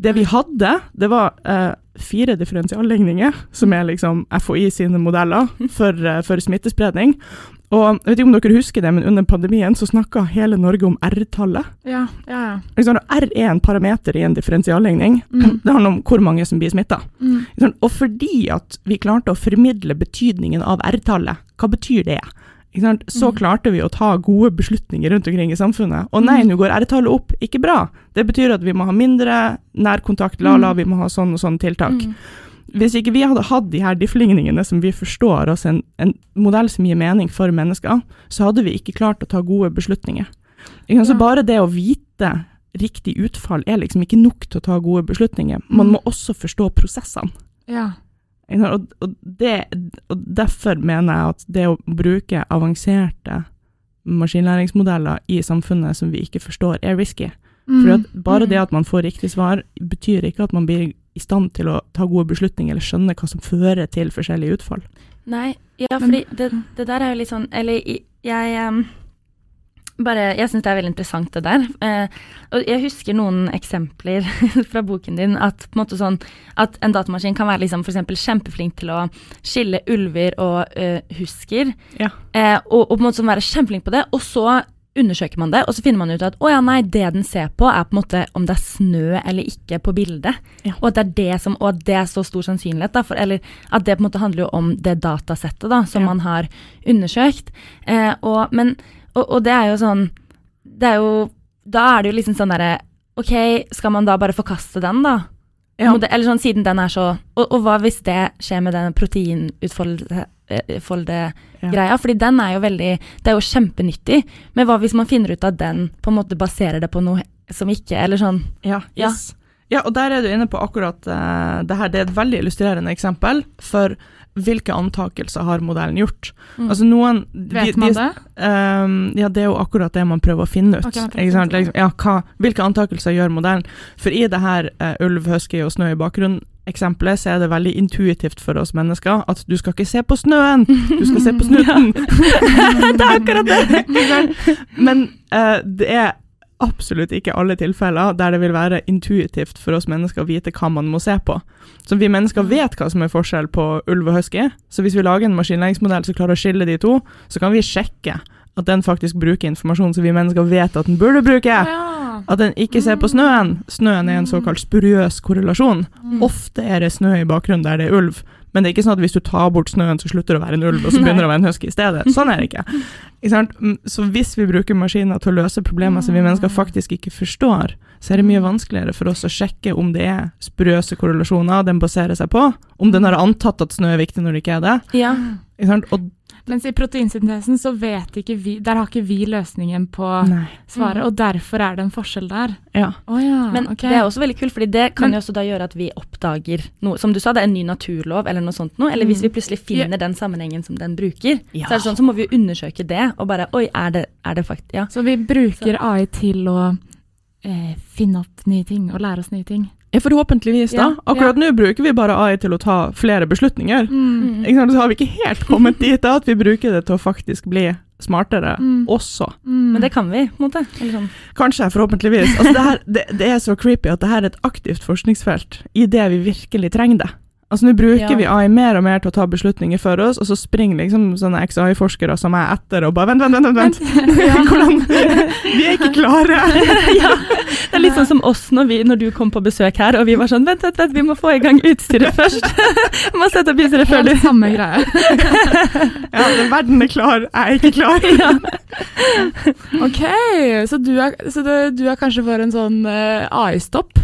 Det vi hadde, det var eh, fire differensialligninger, som er liksom FHI sine modeller for, eh, for smittespredning. Og jeg vet ikke om dere husker det, men under pandemien så snakka hele Norge om R-tallet. Ja, ja, ja. R er en parameter i en differensialligning. Mm. Det handler om hvor mange som blir smitta. Mm. Og fordi at vi klarte å formidle betydningen av R-tallet, hva betyr det? Så Mm. klarte vi å ta gode beslutninger rundt omkring i samfunnet. Og nei, Mm. nå går R-tallet opp, ikke bra. Det betyr at vi må ha mindre nærkontakt, la-la, Mm. vi må ha sånn og sånn tiltak. Hvis ikke vi hadde hatt de her difflingningene som vi forstår, oss, en, en modell som gir mening for mennesker, så hadde vi ikke klart å ta gode beslutninger. Så bare det å vite riktig utfall er liksom ikke nok til å ta gode beslutninger. Man må også forstå prosessene. ja. Og, og, det, og derfor mener jeg at det å bruke avanserte maskinlæringsmodeller i samfunnet som vi ikke forstår, er risky. Mm. For at bare det Mm. at man får riktig svar, betyr ikke at man blir i stand til å ta gode beslutninger eller skjønne hva som fører til forskjellige utfall. Nei, ja, fordi det, det der er jo litt sånn Eller jeg em, bare, Jeg syns det er veldig interessant, det der. Eh, og jeg husker noen eksempler fra boken din. At på en sånn At en datamaskin kan være liksom f.eks. kjempeflink til å skille ulver og eh, husker. Ja. Eh, og, og på en måte sånn være kjempeflink på det. Og så undersøker man det, og så finner man ut at å ja, nei, det den ser på, er på en måte om det er snø eller ikke på bildet. Ja. Og at det er det som, og at det er så stor sannsynlighet, da, for, eller at det på en måte handler jo om det datasettet da, som Ja. man har undersøkt. Eh, og, men, og, og det er jo sånn Det er jo Da er det jo liksom sånn derre OK, skal man da bare forkaste den, da? Ja. Det, Eller sånn siden den er så Og, og hva hvis det skjer med den proteinutfolde-greia? Fordi den er jo veldig Det er jo kjempenyttig. Men hva hvis man finner ut at den på en måte baserer det på noe som ikke Eller sånn Ja, Ja. yes. ja, og der er du inne på akkurat uh, det her. Det er et veldig illustrerende eksempel for hvilke antakelser har modellen gjort. Mm. Altså noen de- Vet de- man det? Um, ja, det er jo akkurat det man prøver å finne ut. Ok, man prøver å ikke sant? Liksom, ja, hva, hvilke antakelser gjør modellen? For i det her uh, ulv, husky og snø i bakgrunnen eksempelet, så er det veldig intuitivt for oss mennesker at du skal ikke se på snøen, du skal se på snuten. det er akkurat det! Men uh, det er absolutt ikke alle tilfeller der det vil være intuitivt for oss mennesker å vite hva man må se på. Så vi mennesker vet hva som er forskjell på ulv og husky, så hvis vi lager en maskinlæringsmodell som klarer å skille de to, så kan vi sjekke at den faktisk bruker informasjon som vi mennesker vet at den burde bruke. Ja. At den ikke ser på snøen. Snøen er en såkalt spuriøs korrelasjon. Mm. Ofte er det snø i bakgrunnen der det er ulv, men det er ikke sånn at hvis du tar bort snøen, så slutter det å være en ulv, og så begynner det å være en husky i stedet. Sånn er det ikke. Mm, Så hvis vi bruker maskiner til å løse problemer som vi mennesker faktisk ikke forstår, så er det mye vanskeligere for oss å sjekke om det er sprøse korrelasjoner den baserer seg på, om den har antatt at snø er viktig når det ikke er det. Ja. Og Mens i proteinsyntesen så vet ikke vi Der har ikke vi løsningen på Nei. svaret, og derfor er det en forskjell der. Ja. Oh, ja, Men okay. det er også veldig kult, fordi det kan Men- jo også da gjøre at vi oppdager noe. Som du sa, det er en ny naturlov eller noe sånt noe. Eller hvis Mm. vi plutselig finner den sammenhengen som den bruker, Ja. så er det sånn, så må vi jo undersøke det, og bare Oi, er det, er det faktisk Ja. Så vi bruker AI til å eh, finne opp nye ting og lære oss nye ting. Forhåpentligvis, da. Akkurat nå bruker vi bare AI til å ta flere beslutninger. Mm. Så har vi ikke helt kommet dit da, at vi bruker det til å faktisk bli smartere Mm. også. Mm. Men det kan vi, på en måte. Sånn. Kanskje, forhåpentligvis. Altså, det, her, det, det er så creepy at det her er et aktivt forskningsfelt i det vi virkelig trenger det. Altså, Nå bruker Ja. vi AI mer og mer til å ta beslutninger for oss, og så springer liksom sånne XI-forskere som er etter og bare vent, vent, vent, vent. vent. Hvordan? Vi er ikke klare. ja. Det er litt sånn som oss når, vi, når du kom på besøk her, og vi var sånn Vent, vent, vent, vi må få i gang utstyret først. Må sette opp utstyret før du samme greie. Ja, den verden er klar, jeg er ikke klar. ja. Ok, så du er, så det, du er kanskje for en sånn eh, AI-stopp?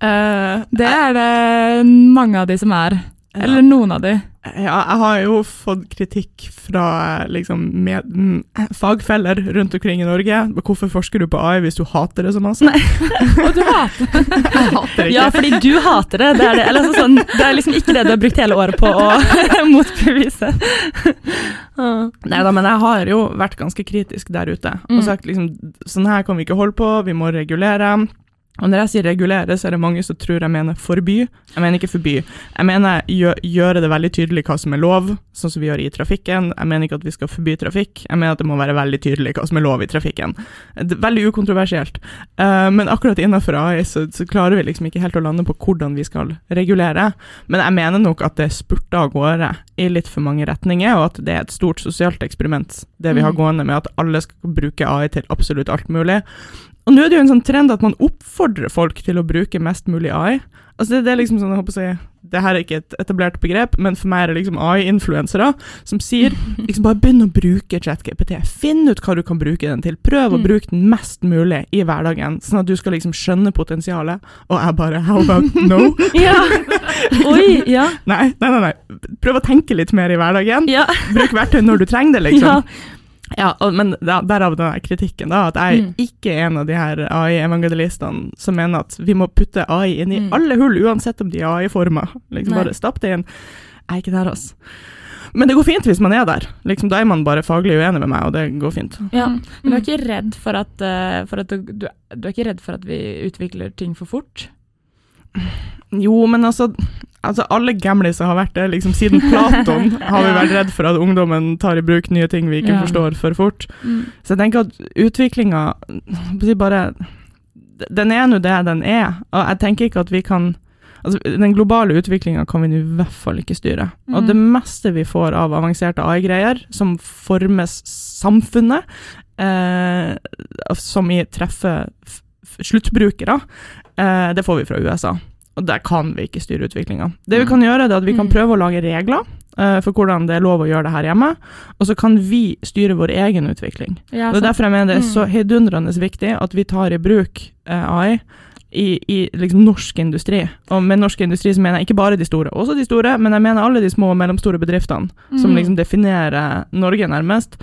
Eh, Det er det mange av de som er. Eller noen av de. Ja, jeg har jo fått kritikk fra liksom, med, mm, fagfeller rundt omkring i Norge. Hvorfor forsker du på AI hvis du hater det så masse? Nei. Og du hater Jeg hater det ikke. ja, fordi du hater det. Det er, det. Eller, altså, sånn, det er liksom ikke det du har brukt hele året på å motbevise. Ah. Nei da, men jeg har jo vært ganske kritisk der ute. Mm. Og sagt liksom sånn her kan vi ikke holde på, vi må regulere. Og når jeg sier regulere, så er det mange som tror jeg mener forby. Jeg mener ikke forby. Jeg mener gjøre gjøre det veldig tydelig hva som er lov, sånn som vi gjør i trafikken. Jeg mener ikke at vi skal forby trafikk, jeg mener at det må være veldig tydelig hva som er lov i trafikken. Veldig ukontroversielt. Uh, men akkurat innenfor AI så, så klarer vi liksom ikke helt å lande på hvordan vi skal regulere. Men jeg mener nok at det spurter av gårde i litt for mange retninger, og at det er et stort sosialt eksperiment, det vi har Mm. gående med at alle skal bruke AI til absolutt alt mulig. Og nå er det jo en sånn trend at man oppfordrer folk til å bruke mest mulig AI. Altså det, det er liksom sånn, jeg håper å si, det her er ikke et etablert begrep, men for meg er det liksom AI-influensere som sier liksom bare begynn å bruke ChatGPT. Finn ut hva du kan bruke den til. Prøv å Mm. bruke den mest mulig i hverdagen, sånn at du skal liksom skjønne potensialet. Og jeg bare how about no? Ja. Oi, ja. Nei, nei, nei. nei. Prøv å tenke litt mer i hverdagen. Ja. Bruk verktøy når du trenger det, liksom. ja. Ja, og, men da, derav den kritikken, da, at jeg Mm. ikke er en av de her AI-evangelistene som mener at vi må putte AI inn i Mm. alle hull, uansett om de er AI-former. Liksom Nei. bare stapp det inn. Jeg er ikke der, altså. Men det går fint hvis man er der. Liksom, da er man bare faglig uenig med meg, og det går fint. ja. Men du er ikke redd for at, eh, for at du, du, du er ikke redd for at vi utvikler ting for fort? Jo, men altså, altså alle gamliser har vært det. Liksom, siden Platon har vi vært redd for at ungdommen tar i bruk nye ting vi ikke Ja. forstår for fort. Mm. Så jeg tenker at utviklinga bare Den er nå det den er. Og jeg tenker ikke at vi kan Altså, Den globale utviklinga kan vi i hvert fall ikke styre. Og Mm. det meste vi får av avanserte AI-greier, som formes samfunnet, eh, som i treffer f- sluttbrukere, eh, det får vi fra USA. Og der kan vi ikke styre utviklinga. Det vi Mm. kan gjøre, er at vi kan Mm. prøve å lage regler uh, for hvordan det er lov å gjøre det her hjemme, og så kan vi styre vår egen utvikling. Ja, det er derfor jeg mener det er så Mm. heidundrende viktig at vi tar i bruk uh, AI i, i liksom norsk industri. Og med norsk industri så mener jeg ikke bare de store, også de store, men jeg mener alle de små og mellomstore bedriftene som Mm. liksom definerer Norge nærmest,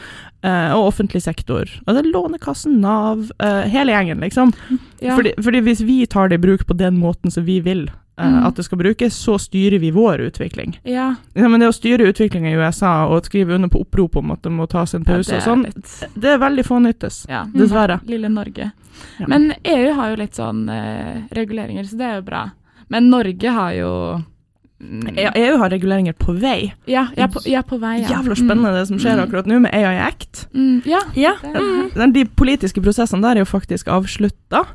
eh, og offentlig sektor. Altså Lånekassen, Nav, eh, hele gjengen, liksom. ja. Fordi, fordi hvis vi tar det i bruk på den måten som vi vil Mm. at det skal brukes, så styrer vi vår utvikling. ja. Ja, men det å styre utviklinga i USA og skrive under på opprop om at det må tas en pause Ja, og sånn, det litt- det er veldig fånyttes. Ja, Dessverre. Lille Norge. Men EU har jo litt sånn eh, reguleringer, så det er jo bra. Men Norge har jo Ja, EU har reguleringer på vei. Ja, jeg er på, jeg er på vei, ja. Jævla spennende det som skjer Mm. akkurat nå med AI Act. Mm, ja. Ja. De politiske prosessene der er jo faktisk avslutta.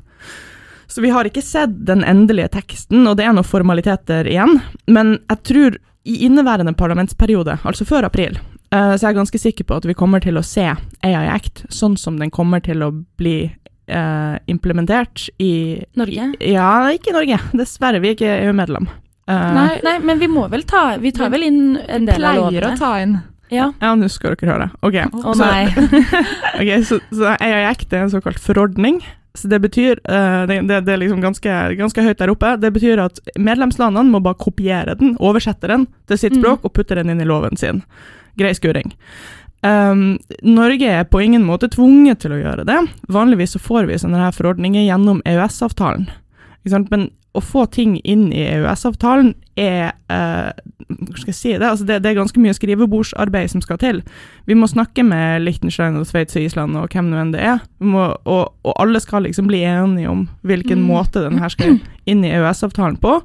Så vi har ikke sett den endelige teksten, og det er noen formaliteter igjen. Men jeg tror i inneværende parlamentsperiode, altså før april, eh, så er jeg ganske sikker på at vi kommer til å se AI Act sånn som den kommer til å bli eh, implementert i Norge? Ja, ikke i Norge. Dessverre, vi er ikke EU-medlem. Eh, Nei, Nei, men vi må vel ta Vi tar vel inn en del av pleier å ta inn. Ja. Ja, nå skal dere høre. Ok, Å så- nei. okay så, så AI Act er en såkalt forordning. Så det betyr eh, det, det, det er liksom ganske, ganske høyt der oppe. Det betyr at medlemslandene må bare kopiere den, oversette den til sitt Mm. språk og putte den inn i loven sin. Grei skuring. Um, Norge er på ingen måte tvunget til å gjøre det. Vanligvis så får vi sånne her forordninger gjennom EØS-avtalen. Men å få ting inn i EØS-avtalen er eh, Hvordan skal jeg si det? Altså det? Det er ganske mye skrivebordsarbeid som skal til. Vi må snakke med Liechtenstein og Sveits og Island og hvem nå enn det er. Vi må, og, og alle skal liksom bli enige om hvilken Mm. måte den her skal inn i EØS-avtalen på.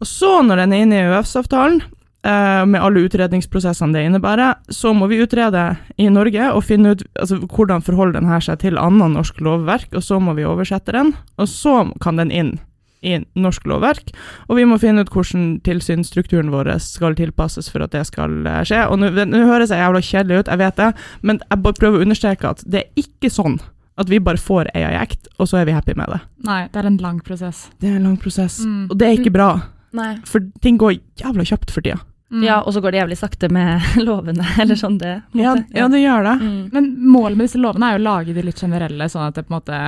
Og så, når den er inne i EØS-avtalen, eh, med alle utredningsprosessene det innebærer, så må vi utrede i Norge og finne ut altså, hvordan forholder den her seg til annet norsk lovverk, og så må vi oversette den, og så kan den inn i norsk lovverk, og vi må finne ut hvordan tilsynsstrukturen vår skal tilpasses for at det skal eh, skje. Og nå høres jeg jævla kjedelig ut, jeg vet det, men jeg bare prøver å understreke at det er ikke sånn at vi bare får AI Act, og så er vi happy med det. Nei, det er en lang prosess. Det er en lang prosess, Mm. og det er ikke bra, nei. for ting går jævla kjapt for tida. Mm. Ja, og så går det jævlig sakte med lovene, eller sånn det. Ja, ja, det gjør det. Mm. Men målet med disse lovene er jo å lage de litt generelle, sånn at det på en måte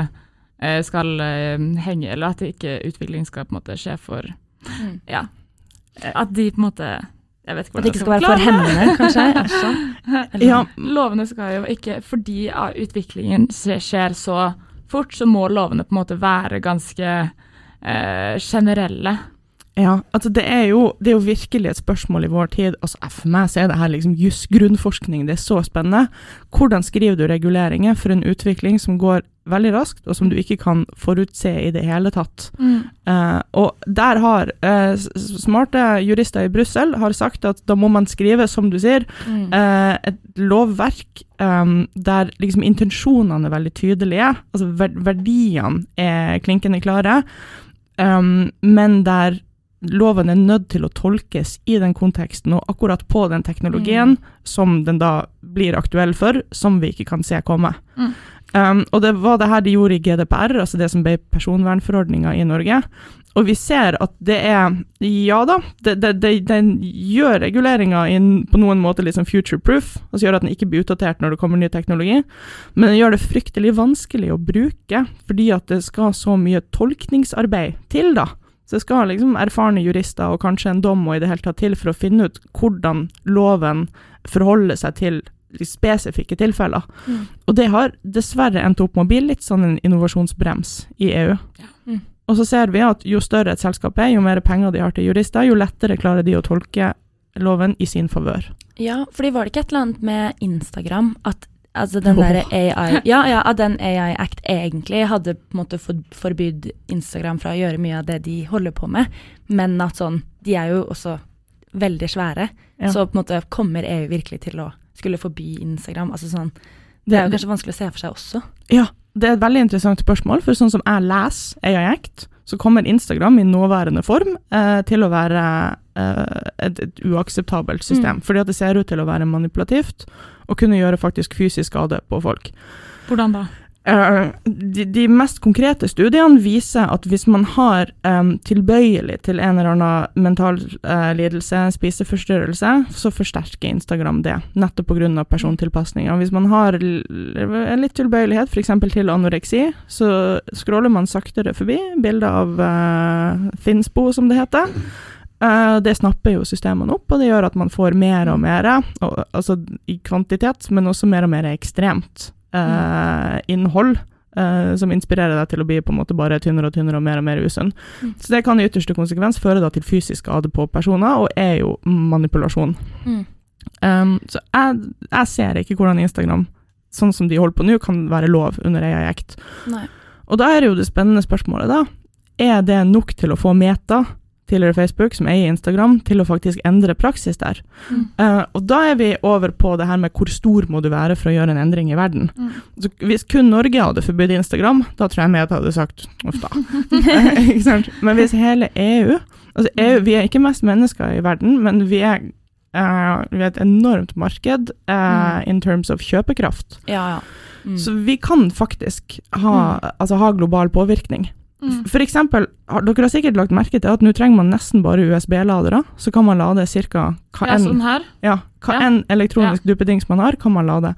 skal eh, henge, eller at ikke utvikling skal på en måte skje for Mm. Ja. Eh, At de på en måte Jeg vet ikke At det ikke skal, skal være for hendene, kanskje. Eller- Ja, Lovene skal jo ikke Fordi utviklingen skjer så fort, så må lovene på en måte være ganske eh, generelle. Ja, altså det er, jo, det er jo virkelig et spørsmål i vår tid. Altså For meg så er det her liksom juss grunnforskning, det er så spennende. Hvordan skriver du reguleringer for en utvikling som går veldig raskt, og som du ikke kan forutse i det hele tatt? Eh, og der har eh, s- smarte jurister i Brussel har sagt at da må man skrive, som du sier, Mm. eh, et lovverk em, der liksom intensjonene er veldig tydelige, altså ver verdiene er klinkende klare, em, men der loven er nødt til å tolkes i den konteksten og akkurat på den teknologien som den da blir aktuell for, som vi ikke kan se komme. Mm. Um, og det var det her de gjorde i GDPR, altså det som ble personvernforordninga i Norge. Og vi ser at det er Ja da, den gjør reguleringa på noen måte sånn future-proof, altså gjør at den ikke blir utdatert når det kommer ny teknologi, men den gjør det fryktelig vanskelig å bruke, fordi at det skal så mye tolkningsarbeid til, da. Så det skal liksom erfarne jurister og kanskje en dom og i det hele tatt til for å finne ut hvordan loven forholder seg til spesifikke tilfeller. Mm. Og det har dessverre endt opp med å bli litt sånn en innovasjonsbrems i EU. Mm. Og så ser vi at jo større et selskap er, jo mer penger de har til jurister, jo lettere klarer de å tolke loven i sin favør. Ja, fordi var det ikke et eller annet med Instagram at altså den der AI Ja, ja, at den AI Act egentlig hadde på en måte for, forbydd Instagram fra å gjøre mye av det de holder på med, men at sånn De er jo også veldig svære, Ja. så på en måte kommer EU virkelig til å skulle forby Instagram. Altså sånn Det er jo kanskje vanskelig å se for seg også. Ja, det er et veldig interessant spørsmål, for sånn som jeg leser AI Act, så kommer Instagram i nåværende form eh, til å være eh, et, et uakseptabelt system, Mm. fordi at det ser ut til å være manipulativt og kunne gjøre faktisk fysisk skade på folk. Hvordan da? Eh, de, mest konkrete studiene viser at hvis man har um, tilbøyelig til en eller annen mental uh, lidelse, spiseforstyrrelse, så forsterker Instagram det, nettopp pga. persontilpasninger. Hvis man har en litt tilbøyelighet f.eks. til anoreksi, så scroller man saktere forbi bilder av uh, Finnsbo, som det heter. Uh, det snapper jo systemene opp, og det gjør at man får mer og mer, og, altså i kvantitet, men også mer og mer ekstremt eh, innhold. eh, som inspirerer deg til å bli på en måte bare tynnere og tynnere og mer og mer usunn. Mm. Så det kan i ytterste konsekvens føre da til fysisk skade på personer, og er jo manipulasjon. Mm. Um, så jeg, jeg ser ikke hvordan Instagram, sånn som de holder på nå, kan være lov under ei jekt. Og da er det jo det spennende spørsmålet, da. Er det nok til å få Meta tidligere Facebook, som eier Instagram, til å faktisk endre praksis der. Mm. Uh, og da er vi over på det her med hvor stor må du være for å gjøre en endring i verden. Mm. Så hvis kun Norge hadde forbudt Instagram, da tror jeg media hadde sagt uff da. Men hvis hele EU Altså EU, Vi er ikke mest mennesker i verden, men vi er, Uh, vi er et enormt marked uh, Mm. in terms of kjøpekraft. Ja, ja. Mm. Så vi kan faktisk ha, altså, ha global påvirkning. Mm. For eksempel, dere har sikkert lagt merke til at nå trenger man nesten bare USB-ladere. Så kan man lade ca. hva Ja, enn sånn ja, hva Ja. en elektronisk duppedings man har, kan man lade.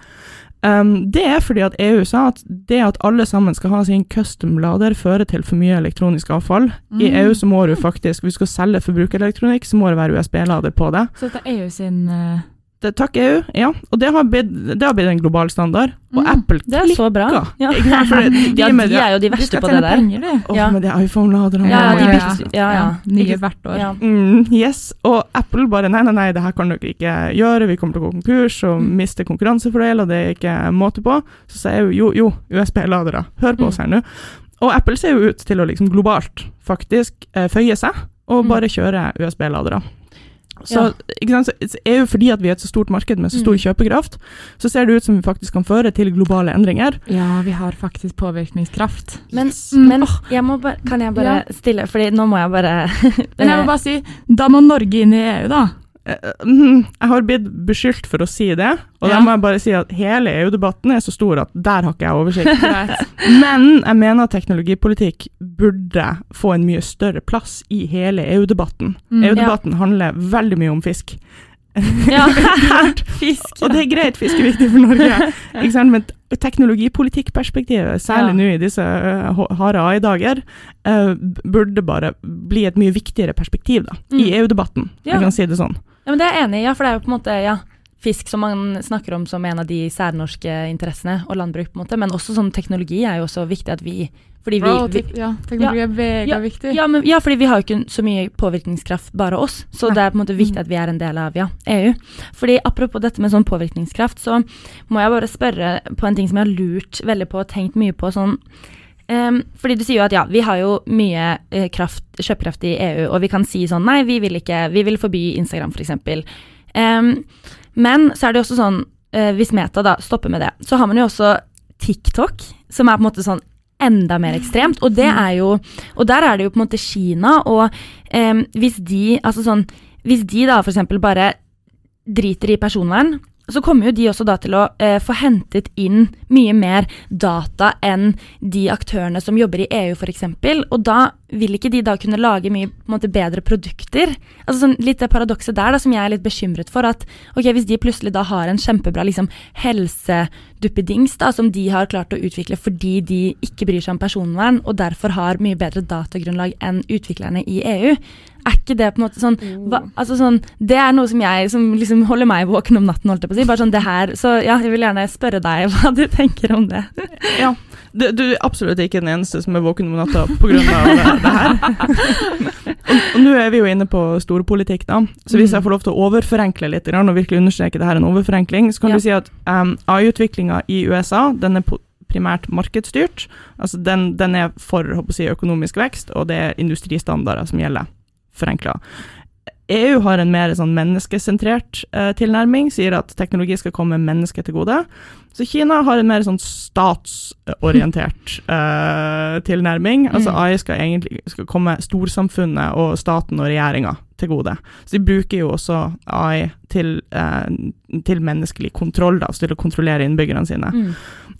Um, det er fordi at EU sa at det at alle sammen skal ha sin custom-lader, fører til for mye elektronisk avfall. I Mm. EU så må du faktisk, hvis du skal selge forbrukerelektronikk, så må det være USB-lader på det. Så dette er EU sin eh, det. Takk EU, ja. Og det har blitt, det har blitt en global standard. Og Mm. Apple Det er så bra. Ja. For de, ja, de er jo de verste på det der. penger, oh, Ja. med de iPhone-laderne. Ja, de ja, ja, ja. Nye hvert år. Mm, yes, og Apple bare nei, nei, nei, det her kan dere ikke gjøre, vi kommer til å gå konkurs og Mm. miste konkurransefordel, og det er ikke måte på. Så sier jeg jo, jo, USB-ladere, hør på Mm. oss her nå. Og Apple ser jo ut til å liksom globalt faktisk eh, føye seg, og Mm. bare kjøre USB-ladere. Så, Ja. ikke sant, så er jo fordi at vi er et så stort marked med så stor Mm. kjøpekraft, så ser det ut som vi faktisk kan føre til globale endringer. Ja, vi har faktisk påvirkningskraft. Men, Yes. Mm. men jeg må bare, kan jeg bare stille, Fordi nå må jeg bare Men jeg må bare si, da må Norge inn i EU, da. Eh, mhm, Jeg har blitt beskyldt for å si det, og da må jeg bare si at hele EU-debatten er så stor at der har ikke jeg oversikt. Men jeg mener at teknologipolitikk burde få en mye større plass i hele EU-debatten. Mm. EU-debatten handler veldig mye om fisk. Ja, fisk. Og det er greit, fisk er viktig for Norge, men teknologipolitikkperspektivet, særlig Ja. nå i disse øh, h- harde AI-dager, uh, burde bare bli et mye viktigere perspektiv da, i Mm. EU-debatten. Ja. Jeg kan si det sånn. Ja, men det er jeg enig i, ja, for det er jo på en måte ja, fisk som man snakker om som en av de særnorske interessene, og landbruk, på en måte, men også sånn teknologi er jo også viktig at vi Fordi vi, vi ja, teknologi er vegaviktig. ja, ja, fordi vi har jo ikke så mye påvirkningskraft, bare oss. Så Nei. det er på en måte viktig Mm. at vi er en del av ja, EU. Fordi Apropos dette med sånn påvirkningskraft, så må jeg bare spørre på en ting som jeg har lurt veldig på og tenkt mye på. sånn Ehm, fordi du sier jo at ja, vi har jo mye uh, kraft, kjøpekraft i EU, og vi kan si sånn nei, vi vil ikke, vi vil forby Instagram f.eks. Um, men så er det jo også sånn, uh, hvis Meta da stopper med det, så har man jo også TikTok, som er på en måte sånn enda mer ekstremt, og det jo Og der er det jo på en måte Kina, og um, hvis de Altså sånn Hvis de da eksempel bare driter i personvern, så kommer jo de også da til å eh, få hentet inn mye mer data enn de aktørene som jobber i EU f.eks. Og da vil ikke de da kunne lage mye måte, bedre produkter. Altså sånn, Litt det paradokset der da, som jeg er litt bekymret for. At ok, hvis de plutselig da har en kjempebra liksom, helseduppedings som de har klart å utvikle fordi de ikke bryr seg om personvern, og derfor har mye bedre datagrunnlag enn utviklerne i EU, er ikke det på en måte sånn hva, altså sånn, Det er noe som jeg som liksom holder meg våken om natten, holdt jeg på å si. Bare sånn det her, Så ja, jeg vil gjerne spørre deg hva du tenker om det. Ja. Du, du er absolutt ikke den eneste som er våken om natta pga. det, det her. og, nå er vi jo inne på storpolitikk, da. Så hvis jeg får lov til å overforenkle litt og virkelig understreke det her er en overforenkling, så kan Ja. du si at um, AI-utviklinga i USA den er primært markedsstyrt. Altså den, den er for si, økonomisk vekst, og det er industristandarder som gjelder. Forenkla. EU har en mer sånn menneskesentrert eh, tilnærming, sier at teknologi skal komme mennesket til gode. Så Kina har en mer sånn statsorientert eh, tilnærming. Altså Mm. AI skal egentlig skal komme storsamfunnet og staten og regjeringa til gode. Så de bruker jo også AI til, eh, til menneskelig kontroll, da, til å kontrollere innbyggerne sine. Mm.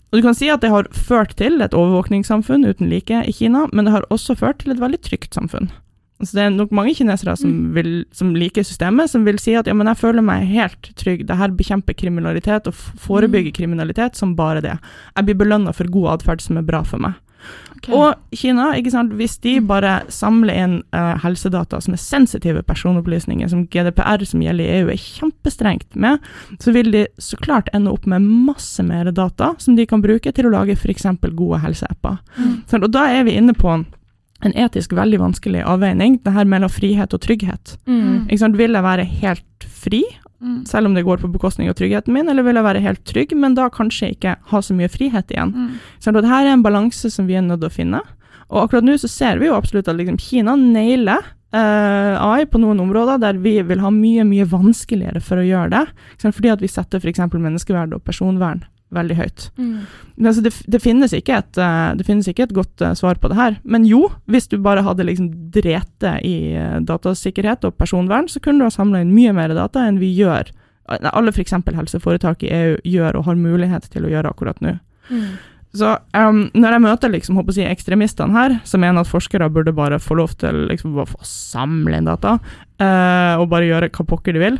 Og du kan si at det har ført til et overvåkningssamfunn uten like i Kina, men det har også ført til et veldig trygt samfunn. Altså det er nok mange kinesere som, Mm. vil, som liker systemet, som vil si at ja, men jeg føler meg helt trygg, det her bekjemper kriminalitet og Mm. forebygger kriminalitet som bare det. Jeg blir belønna for god atferd som er bra for meg. Okay. Og Kina, ikke sant, hvis de bare samler inn uh, helsedata som er sensitive personopplysninger, som GDPR som gjelder i EU er kjempestrengt med, så vil de så klart ende opp med masse mer data som de kan bruke til å lage f.eks. gode helseapper. Mm. Og da er vi inne på en etisk veldig vanskelig avveining, det her mellom frihet og trygghet. Mm. Vil jeg være helt fri Mm. selv om det går på bekostning av tryggheten min, eller vil jeg være helt trygg, men da kanskje ikke ha så mye frihet igjen. Mm. Så det her er en balanse som vi er nødt til å finne. Og akkurat nå så ser vi jo absolutt at liksom Kina nailer eh, AI på noen områder der vi vil ha mye, mye vanskeligere for å gjøre det. Fordi at vi setter f.eks. menneskeverd og personvern veldig høyt. Mm. Altså, det, det, finnes et, eh, det finnes ikke et godt uh, svar på det her. Men jo, hvis du bare hadde liksom drete i uh, datasikkerhet og personvern, så kunne du ha samla inn mye mer data enn vi gjør. Alle f.eks. helseforetak i EU gjør og har mulighet til å gjøre akkurat nå. Mm. Så um, når jeg møter liksom, jeg ekstremistene her, som mener at forskere burde bare få lov til liksom, å samle inn data, uh, og bare gjøre hva pokker de vil,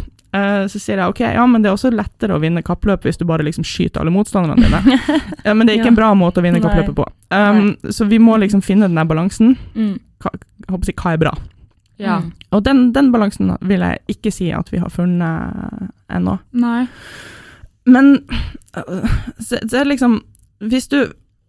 så sier jeg ok, ja, men det er også lettere å vinne kappløp hvis du bare liksom skyter alle motstanderne dine. ja, men det er ikke Ja. en bra måte å vinne Nei. kappløpet på. Um, så vi må liksom finne den der balansen. Mm. Hva, jeg håper hva er bra? Ja. Mm. Og den, den balansen vil jeg ikke si at vi har funnet ennå. Nei. Men øh, så, så er det liksom Hvis du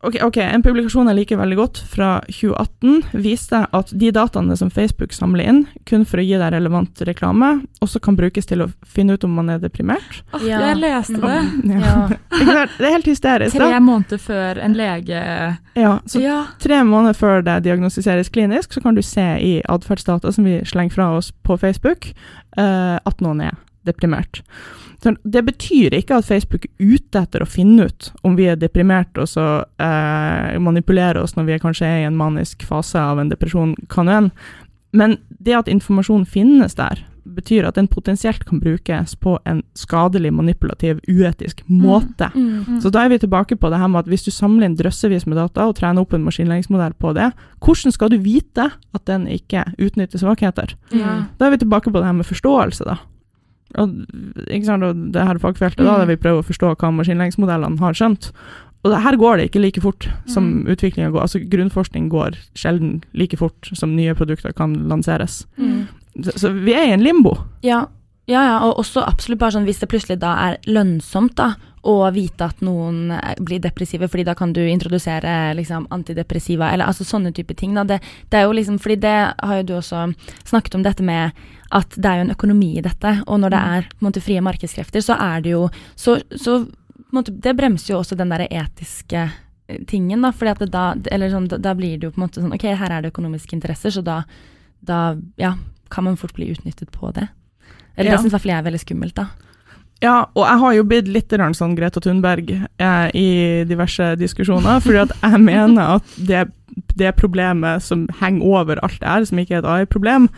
ok, ok, en publikasjon jeg liker veldig godt, fra 2018, viste at de dataene som Facebook samler inn, kun for å gi deg relevant reklame, også kan brukes til å finne ut om man er deprimert. Oh, Ja. Jeg leste det. Ja. Ja. Det er helt hysterisk. Tre måneder før en lege Ja, så Ja. tre måneder før det diagnostiseres klinisk, så kan du se i atferdsdata som vi slenger fra oss på Facebook, uh, at noen er deprimert. Det betyr ikke at Facebook er ute etter å finne ut om vi er deprimert, og så eh, manipulere oss når vi kanskje er i en manisk fase av en depresjon, kan jo en. Men det at informasjon finnes der, betyr at den potensielt kan brukes på en skadelig, manipulativ, uetisk måte. Mm. Så da er vi tilbake på det her med at hvis du samler inn drøssevis med data og trener opp en maskinlæringsmodell på det, hvordan skal du vite at den ikke utnytter svakheter? Da er vi tilbake på det her med forståelse, da. Og, ikke sant, og det her fagfeltet da, Mm. der vi prøver å forstå hva maskinlæringsmodellene har skjønt. Og her går det ikke like fort som Mm. utviklinga går. Altså Grunnforskning går sjelden like fort som nye produkter kan lanseres. Mm. Så, så vi er i en limbo. Ja. ja, ja, og også absolutt bare sånn hvis det plutselig da er lønnsomt da, å vite at noen eh, blir depressive, fordi da kan du introdusere liksom antidepressiva, eller altså sånne type ting. Da. Det, det er jo liksom, fordi det har jo du også snakket om dette med at det er jo en økonomi i dette, og når det Mm. er måte frie markedskrefter, så er det jo så, så måte, Det bremser jo også den derre etiske eh, tingen, da, fordi at da, sånn, da, da blir det jo på en måte sånn Ok, her er det økonomiske interesser, så da, da ja, kan man fort bli utnyttet på det. Eller Ja. det syns i hvert fall jeg er veldig skummelt, da. Ja, og jeg har jo blitt litt sånn Greta Thunberg eh, i diverse diskusjoner, fordi at jeg mener at det, det problemet som henger over alt det her, som ikke er et AI-problem,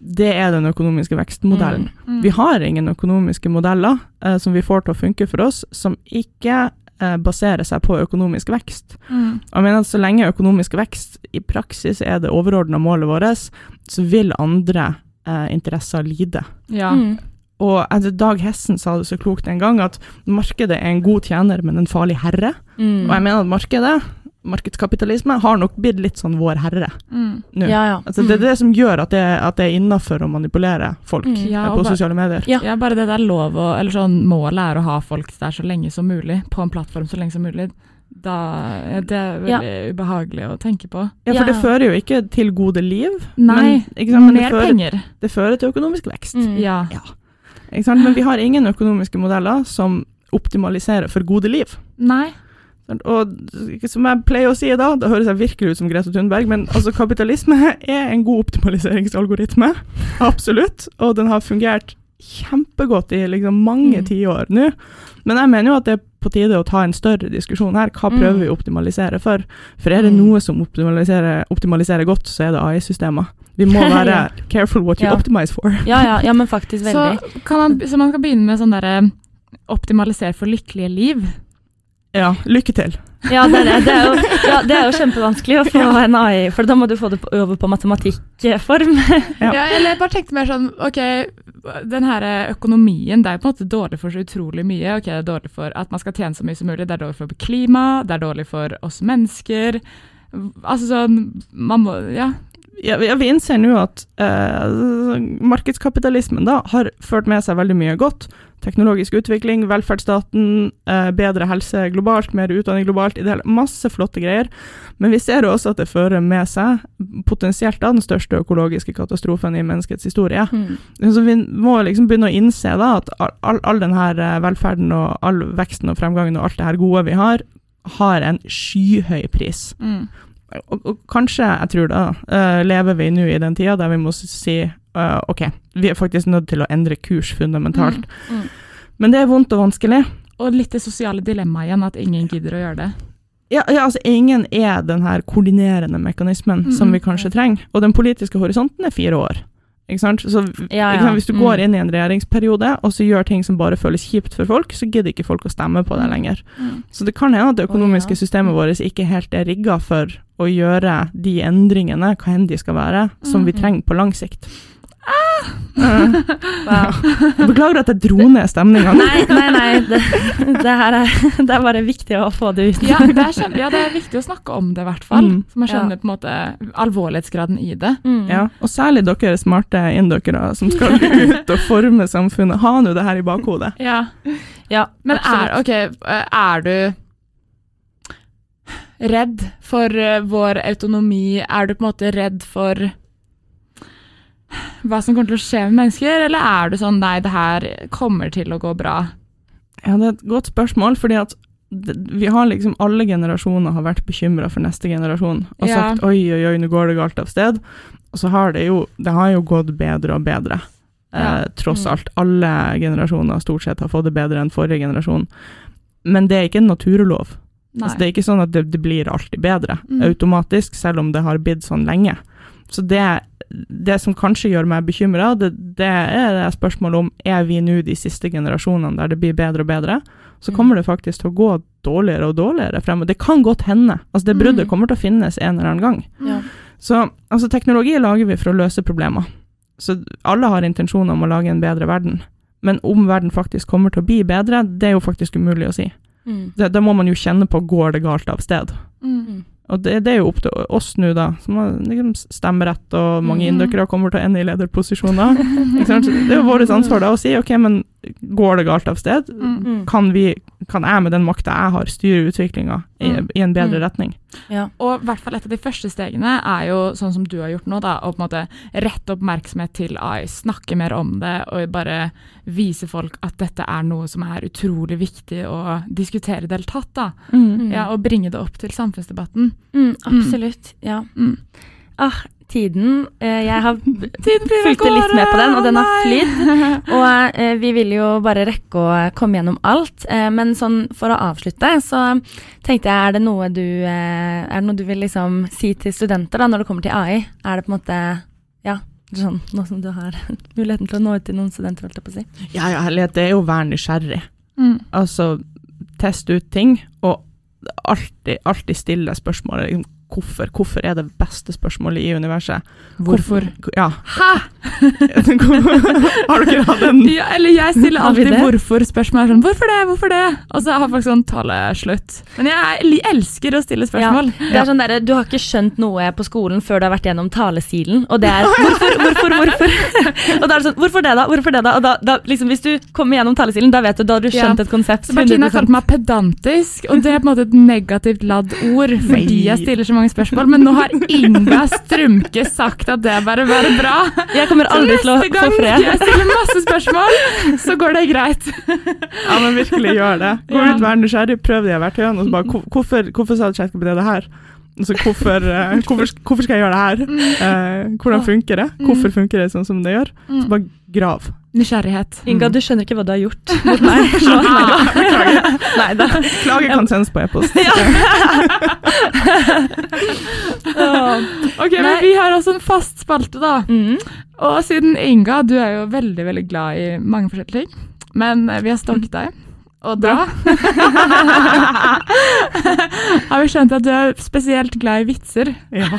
det er den økonomiske vekstmodellen. Mm. Vi har ingen økonomiske modeller eh, som vi får til å funke for oss, som ikke eh, baserer seg på økonomisk vekst. Mm. Jeg mener at Så lenge økonomisk vekst i praksis er det overordna målet vårt, så vil andre eh, interesser lide. Ja. Mm. Og Dag Hessen sa det så klokt en gang, at markedet er en god tjener, men en farlig herre. Mm. Og jeg mener at markedet, markedskapitalisme, har nok blitt litt sånn vår herre Mm. nå. Ja, ja. Altså, det er det som gjør at det, at det er innafor å manipulere folk Mm. eh, Ja, på sosiale medier. Ja. Ja, bare det der lov å Eller sånn målet er å ha folk der så lenge som mulig, på en plattform så lenge som mulig. Da Det er veldig ubehagelig å tenke på. Ja, for det fører jo ikke til gode liv, Nei, men, ikke sant, men det, mer fører, penger. det fører til økonomisk vekst. Mm. Ja. Sant? Men vi har ingen økonomiske modeller som optimaliserer for gode liv. Nei. Og som jeg pleier å si da, det høres jeg virkelig ut som Greta Thunberg, men altså kapitalisme er en god optimaliseringsalgoritme. Absolutt. Og den har fungert kjempegodt i liksom mange Mm. tiår nå. Men jeg mener jo at det er på tide å ta en større diskusjon her. Hva prøver Mm. vi å optimalisere for? For er det Mm. noe som optimaliserer, optimaliserer godt, så er det AI-systemer. Vi må være Ja. careful what you Ja. optimize for. Ja, ja, ja, men faktisk Så, veldig. kan man, så man kan begynne med sånn derre optimalisere for lykkelige liv. Ja, lykke til. Ja, det er, det. Det, er jo, ja, det er jo kjempevanskelig å få en AI, for da må du få det på, over på matematikkform. Ja. Ja. eller jeg bare tenkte mer sånn Ok, den her økonomien, det er jo på en måte dårlig for så utrolig mye. Ok, Det er dårlig for at man skal tjene så mye som mulig, det er dårlig for klima, det er dårlig for oss mennesker. Altså sånn Man må Ja. Vi innser nå at eh, markedskapitalismen da har ført med seg veldig mye godt. Teknologisk utvikling, velferdsstaten, eh, bedre helse globalt, mer utdanning globalt, i det hele masse flotte greier. Men vi ser også at det fører med seg potensielt da den største økologiske katastrofen i menneskets historie. Mm. Så vi må liksom begynne å innse da at all, all, all den her eh, velferden og all veksten og fremgangen og alt det her gode vi har, har en skyhøy pris. Mm. Og, og kanskje, jeg tror da, uh, lever vi nå i den tida der vi må si uh, OK, vi er faktisk nødt til å endre kurs fundamentalt. Mm. Men det er vondt og vanskelig. Og litt det sosiale dilemmaet igjen, at ingen gidder å gjøre det. Ja, ja, altså Ingen er den her koordinerende mekanismen som Mhm. vi kanskje trenger. Og den politiske horisonten er fire år. Så Ja, ja. Hvis du Mm. går inn i en regjeringsperiode og så gjør ting som bare føles kjipt for folk, så gidder ikke folk å stemme på deg lenger. Mm. Så det kan hende at det økonomiske ja. systemet vårt ikke helt er rigga for å gjøre de endringene, hva enn de skal være, som vi Mhm. trenger på lang sikt. Wow. jeg beklager at jeg dro ned stemninga. Nei, nei, nei. Det, det her er, det er bare viktig å få det ut. Ja, det er, ja, det er viktig å snakke om det, i hvert fall. Mm. Så man Ja. skjønner på en måte alvorlighetsgraden i det. Mm. Ja, og særlig dere smarte inndøkkere som skal ut og forme samfunnet. Ha nå det her i bakhodet. Ja. Ja, Men er, okay, er du redd for eh, vår autonomi? Er du på en måte redd for hva som kommer til å skje med mennesker, eller er du sånn nei, det her kommer til å gå bra? Ja, det er et godt spørsmål, fordi at vi har liksom alle generasjoner har vært bekymra for neste generasjon og Ja. sagt oi, oi, oi, nå går det galt av sted. Og så har det jo det har jo gått bedre og bedre. Eh, tross Mm. alt. Alle generasjoner stort sett har fått det bedre enn forrige generasjon. Men det er ikke en naturlov. Altså, det er ikke sånn at det, det blir alltid bedre Mm. automatisk, selv om det har blitt sånn lenge. Så det, det som kanskje gjør meg bekymra, det, det er det spørsmålet om er vi nå de siste generasjonene der det blir bedre og bedre, så Mm. kommer det faktisk til å gå dårligere og dårligere fremover. Det kan godt hende. Altså det bruddet Mm. kommer til å finnes en eller annen gang. Ja. Så altså, teknologi lager vi for å løse problemer. Så alle har intensjoner om å lage en bedre verden. Men om verden faktisk kommer til å bli bedre, det er jo faktisk umulig å si. Mm. Da må man jo kjenne på går det galt av sted. Mm. Og det, det er jo opp til oss nå, da, som har liksom stemmerett, og mange Mhm. inndøkkere kommer til å ende i lederposisjoner. Det er jo vårt ansvar da å si ok, men går det galt av sted? Mm. Kan, vi, kan jeg med den makta jeg har, styre utviklinga i, Mm. i en bedre Mm. retning? Ja. Og i hvert fall et av de første stegene er jo sånn som du har gjort nå, da, å på en måte rette oppmerksomhet til AI, snakke mer om det og bare vise folk at dette er noe som er utrolig viktig å diskutere i det hele tatt. da. Mm. Ja, Og bringe det opp til samfunnsdebatten. Mm, absolutt. Ja. Mm. Ah, tiden eh, Jeg har fulgt litt med på den, og den har flydd. Og eh, vi vil jo bare rekke å komme gjennom alt. Eh, men sånn for å avslutte, så tenkte jeg, er det noe du, er det noe du vil liksom si til studenter da, når det kommer til AI? Er det på en måte Ja, sånn nå som du har muligheten til å nå ut til noen studenter, holdt jeg på å si. Ja, ja, herlighet, det er jo å være nysgjerrig. Mm. Altså, teste ut ting, og alltid, alltid stille spørsmålet hvorfor. Hvorfor er det beste spørsmålet i universet? Hvorfor? Ja. Hæ?! har dere hatt en Ja, eller jeg stiller alltid hvorfor-spørsmål. Sånn, hvorfor det, hvorfor det? Og så har folk sånn taleslutt. Men jeg elsker å stille spørsmål. Det er sånn der, Du har ikke skjønt noe på skolen før du har vært gjennom talesilen, og det er hvorfor, hvorfor, hvorfor? og da er det sånn, hvorfor det da, hvorfor det da? Og da, da liksom, Hvis du kommer gjennom talesilen, da vet du, da har du Ja. skjønt et konsept. Så Martine har kalt meg pedantisk, og det er på en måte et negativt ladd ord fordi jeg stiller så mange spørsmål. Men nå har Inga Strumke sagt at det bare bare bra. Jeg kommer aldri til å neste få gang fred. jeg stiller masse spørsmål, så går det greit. Ja, men virkelig gjør det. Gå ut, vær nysgjerrig, prøv de verktøyene, og så bare «Hvor- hvorfor, hvorfor sa ChatGPT det her? Og så hvorfor, uh, hvorfor, hvorfor skal jeg gjøre det her? Uh, hvordan funker det? Hvorfor funker det sånn som det gjør? Så bare grav. Nysgjerrighet. Inga, du skjønner ikke hva du har gjort mot meg. Beklager. Nei. Klage kan sendes på e-post. Ok, men Vi har også en fast spalte, da. Mm. Og siden Inga, du er jo veldig veldig glad i mange forskjellige ting, men eh, vi har stalket deg. Og da har vi skjønt at du er spesielt glad i vitser. Ja.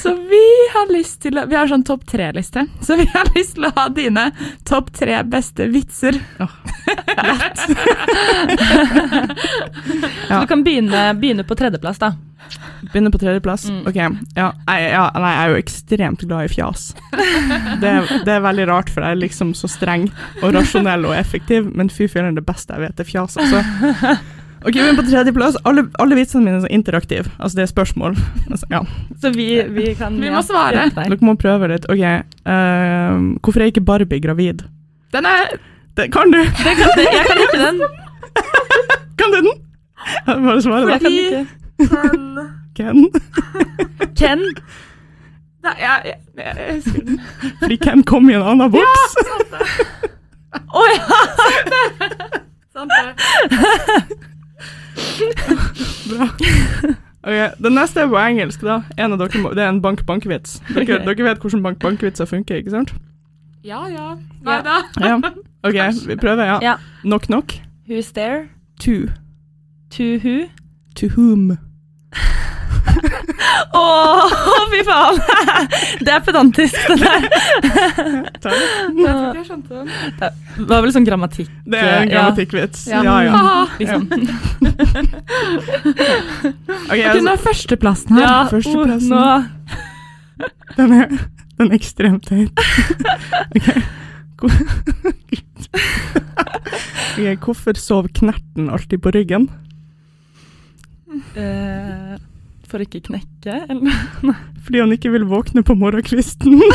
Så vi har lyst til å Vi har sånn topp tre-liste. Så vi har lyst til å ha dine topp tre beste vitser. Så du kan begynne, begynne på tredjeplass, da. Begynner på tredjeplass. Mm. Ok, ja, jeg, ja, nei, jeg er jo ekstremt glad i fjas. Det, er- det er veldig rart, for jeg er liksom så streng og rasjonell og effektiv, men fy filler'n, det beste jeg vet, er fjas, altså. Ok, vi er på tredjeplass. Alle, alle vitsene mine er så interaktive. Altså, det er spørsmål. Altså, ja. Så vi, vi kan Vi må svare. Dere må prøve litt. Ok, uh, hvorfor er ikke Barbie gravid? Den er Det kan du! Det kan, det, jeg kan ikke den. Kan du den? Jeg Bare svare, da. Ikke. Ken. Ken. Nei, jeg, jeg, jeg, jeg husker den. Fordi Ken kom i en annen boks. Å ja! Sant det. Bra. Ok, Den neste er på engelsk, da. En av dere må, det er en bank-bank-vits. Dere, okay. dere vet hvordan bank-bank-vitser funker, ikke sant? Ja, ja. Nei Ja. da. Ja. Ok, vi prøver, ja. Ja. Knock knock. Who's there? To. To who? To whom? Å, fy faen! Det er pedantisk, det der. Takk. det. Jeg tror ikke jeg skjønte den. Det var vel sånn grammatikk. Det er en grammatikkvits. Ja. Ja, ja. Liksom. Ok, Ok, altså, nå er førsteplassen her. Ja, førsteplassen. oh, nå. den, er, den er ekstremt teit. Ok. Hvor- ok, hvorfor sov knerten alltid på ryggen? Eh, for ikke knekke, eller? Fordi han ikke vil våkne på morgenkvisten.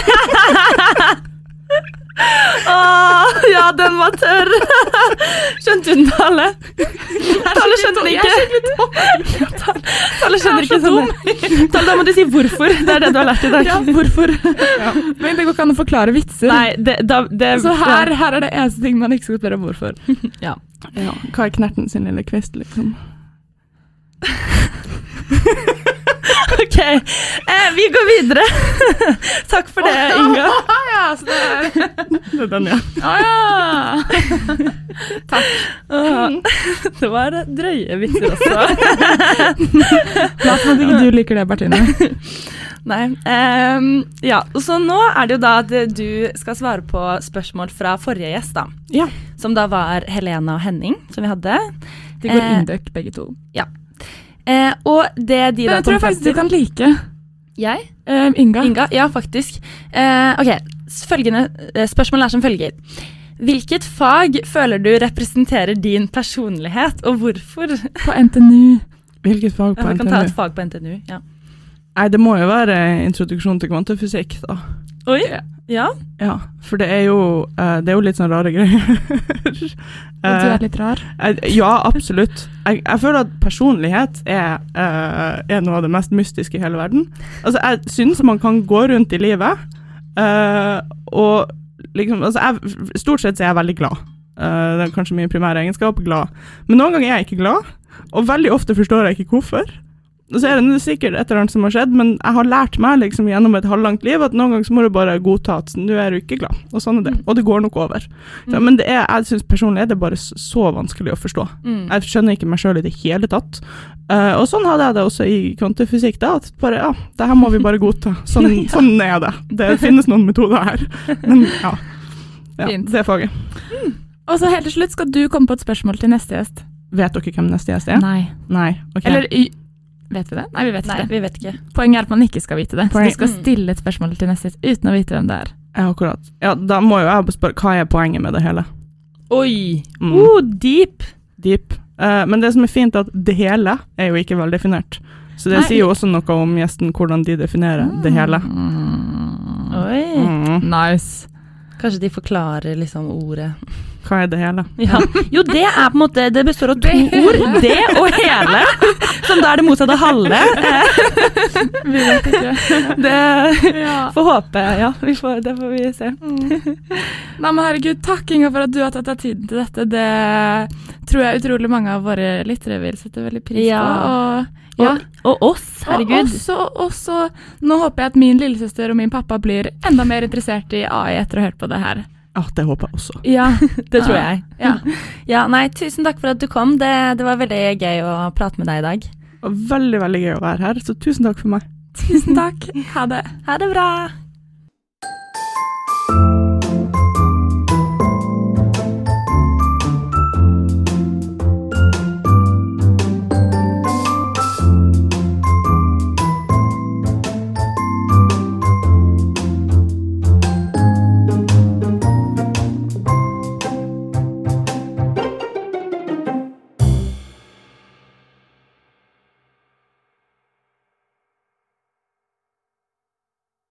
Åh, ja, den var tørr! Skjønte hun Tale? Tale skjønte den ikke. Tale skjønner ikke sånn. Tale, da må du si hvorfor. Det er det du har lært i dag. Ja, hvorfor? Men det går ikke an å forklare vitser. Nei, det, da, det Så her, her er det eneste ting man ikke skal spørre om hvorfor. Ja, hva er knerten sin lille kvist, liksom? Ok, eh, vi går videre. Takk for det, Inga. ja, så det er Det den, ja. Å ja. Åh, Det var drøye vitser også. Lat at ikke du liker det, Bertine. Nei. Um, ja, så nå er det jo da at du skal svare på spørsmål fra forrige gjest, da. Ja. Som da var Helena og Henning, som vi hadde. De går Eh, indøk, begge to. Eh, og det de da tror jeg kom faktisk du kan like. Jeg? Eh, Inga. Inga? Ja, faktisk. Eh, ok, følgende Spørsmålet er som følger. Hvilket fag føler du representerer din personlighet, og hvorfor? På NTNU. Hvilket fag Ja, på vi kan ta NTNU? et fag på NTNU. Ja. Nei, det må jo være introduksjon til kvantefysikk, da. Oi, Ja. ja. Ja, for det er jo, eh, det er jo litt sånn rare greier. Og du Eh, er litt rar. jeg- ja, absolutt. Jeg, jeg føler at personlighet er, eh, er noe av det mest mystiske i hele verden. Altså, jeg syns man kan gå rundt i livet, eh, og liksom altså, jeg, Stort sett så er jeg veldig glad. Eh, det er kanskje min primære egenskap, glad. Men noen ganger er jeg ikke glad, og veldig ofte forstår jeg ikke hvorfor. Og så er det sikkert et eller annet som har skjedd, men jeg har lært meg liksom gjennom et halvlangt liv at noen ganger så må du bare godta at nå er du ikke glad, og sånn er det. Og det går nok over. Ja, men det er, jeg syns personlig er det bare så vanskelig å forstå. Mm. Jeg skjønner ikke meg sjøl i det hele tatt. Uh, og sånn hadde jeg det også i kvantefysikk. da, at bare, ja, det her må vi bare godta. Sånn, sånn er det. Det finnes noen metoder her. Men ja. ja det er faget. Og så helt til slutt skal du komme på et spørsmål til neste gjest. Vet dere hvem neste gjest er? Nei. Nei. ok. Eller Vet vi det? Nei, vi vet Nei, ikke det. vi vet ikke. Poenget er at man ikke skal vite det. Så du skal Mm. stille et spørsmål til neste uten å vite hvem det er. Ja, akkurat. Ja, da må jo jeg spørre hva er poenget med det hele. Oi! Mm. Oh, deep! Deep. Uh, men det som er fint, er at det hele er jo ikke veldefinert. Så det Nei. sier jo også noe om gjesten, hvordan de definerer det hele. Mm. Oi. Mm. Nice. Kanskje de forklarer liksom ordet. Hva er det hele? Ja. Jo, det er på en måte Det består av to Det- ord. Det og hele. Som da er det motsatte av halve. Vi vet ikke. Det Ja. får håpe. Ja, vi får, det får vi se. Nei, men herregud, takk Inga for at du har tatt deg tiden til dette. Det tror jeg utrolig mange av våre lyttere vil sette veldig pris Ja. på. Og, ja. Og oss, herregud. Og også, også, nå håper jeg at min lillesøster og min pappa blir enda mer interessert i AI etter å ha hørt på det her. Ja, det håper jeg også. Ja, Det tror jeg. ja. Ja, nei, tusen takk for at du kom. Det, det var veldig gøy å prate med deg i dag. Veldig, veldig gøy å være her, så tusen takk for meg. Tusen takk. Ha det. Ha det bra.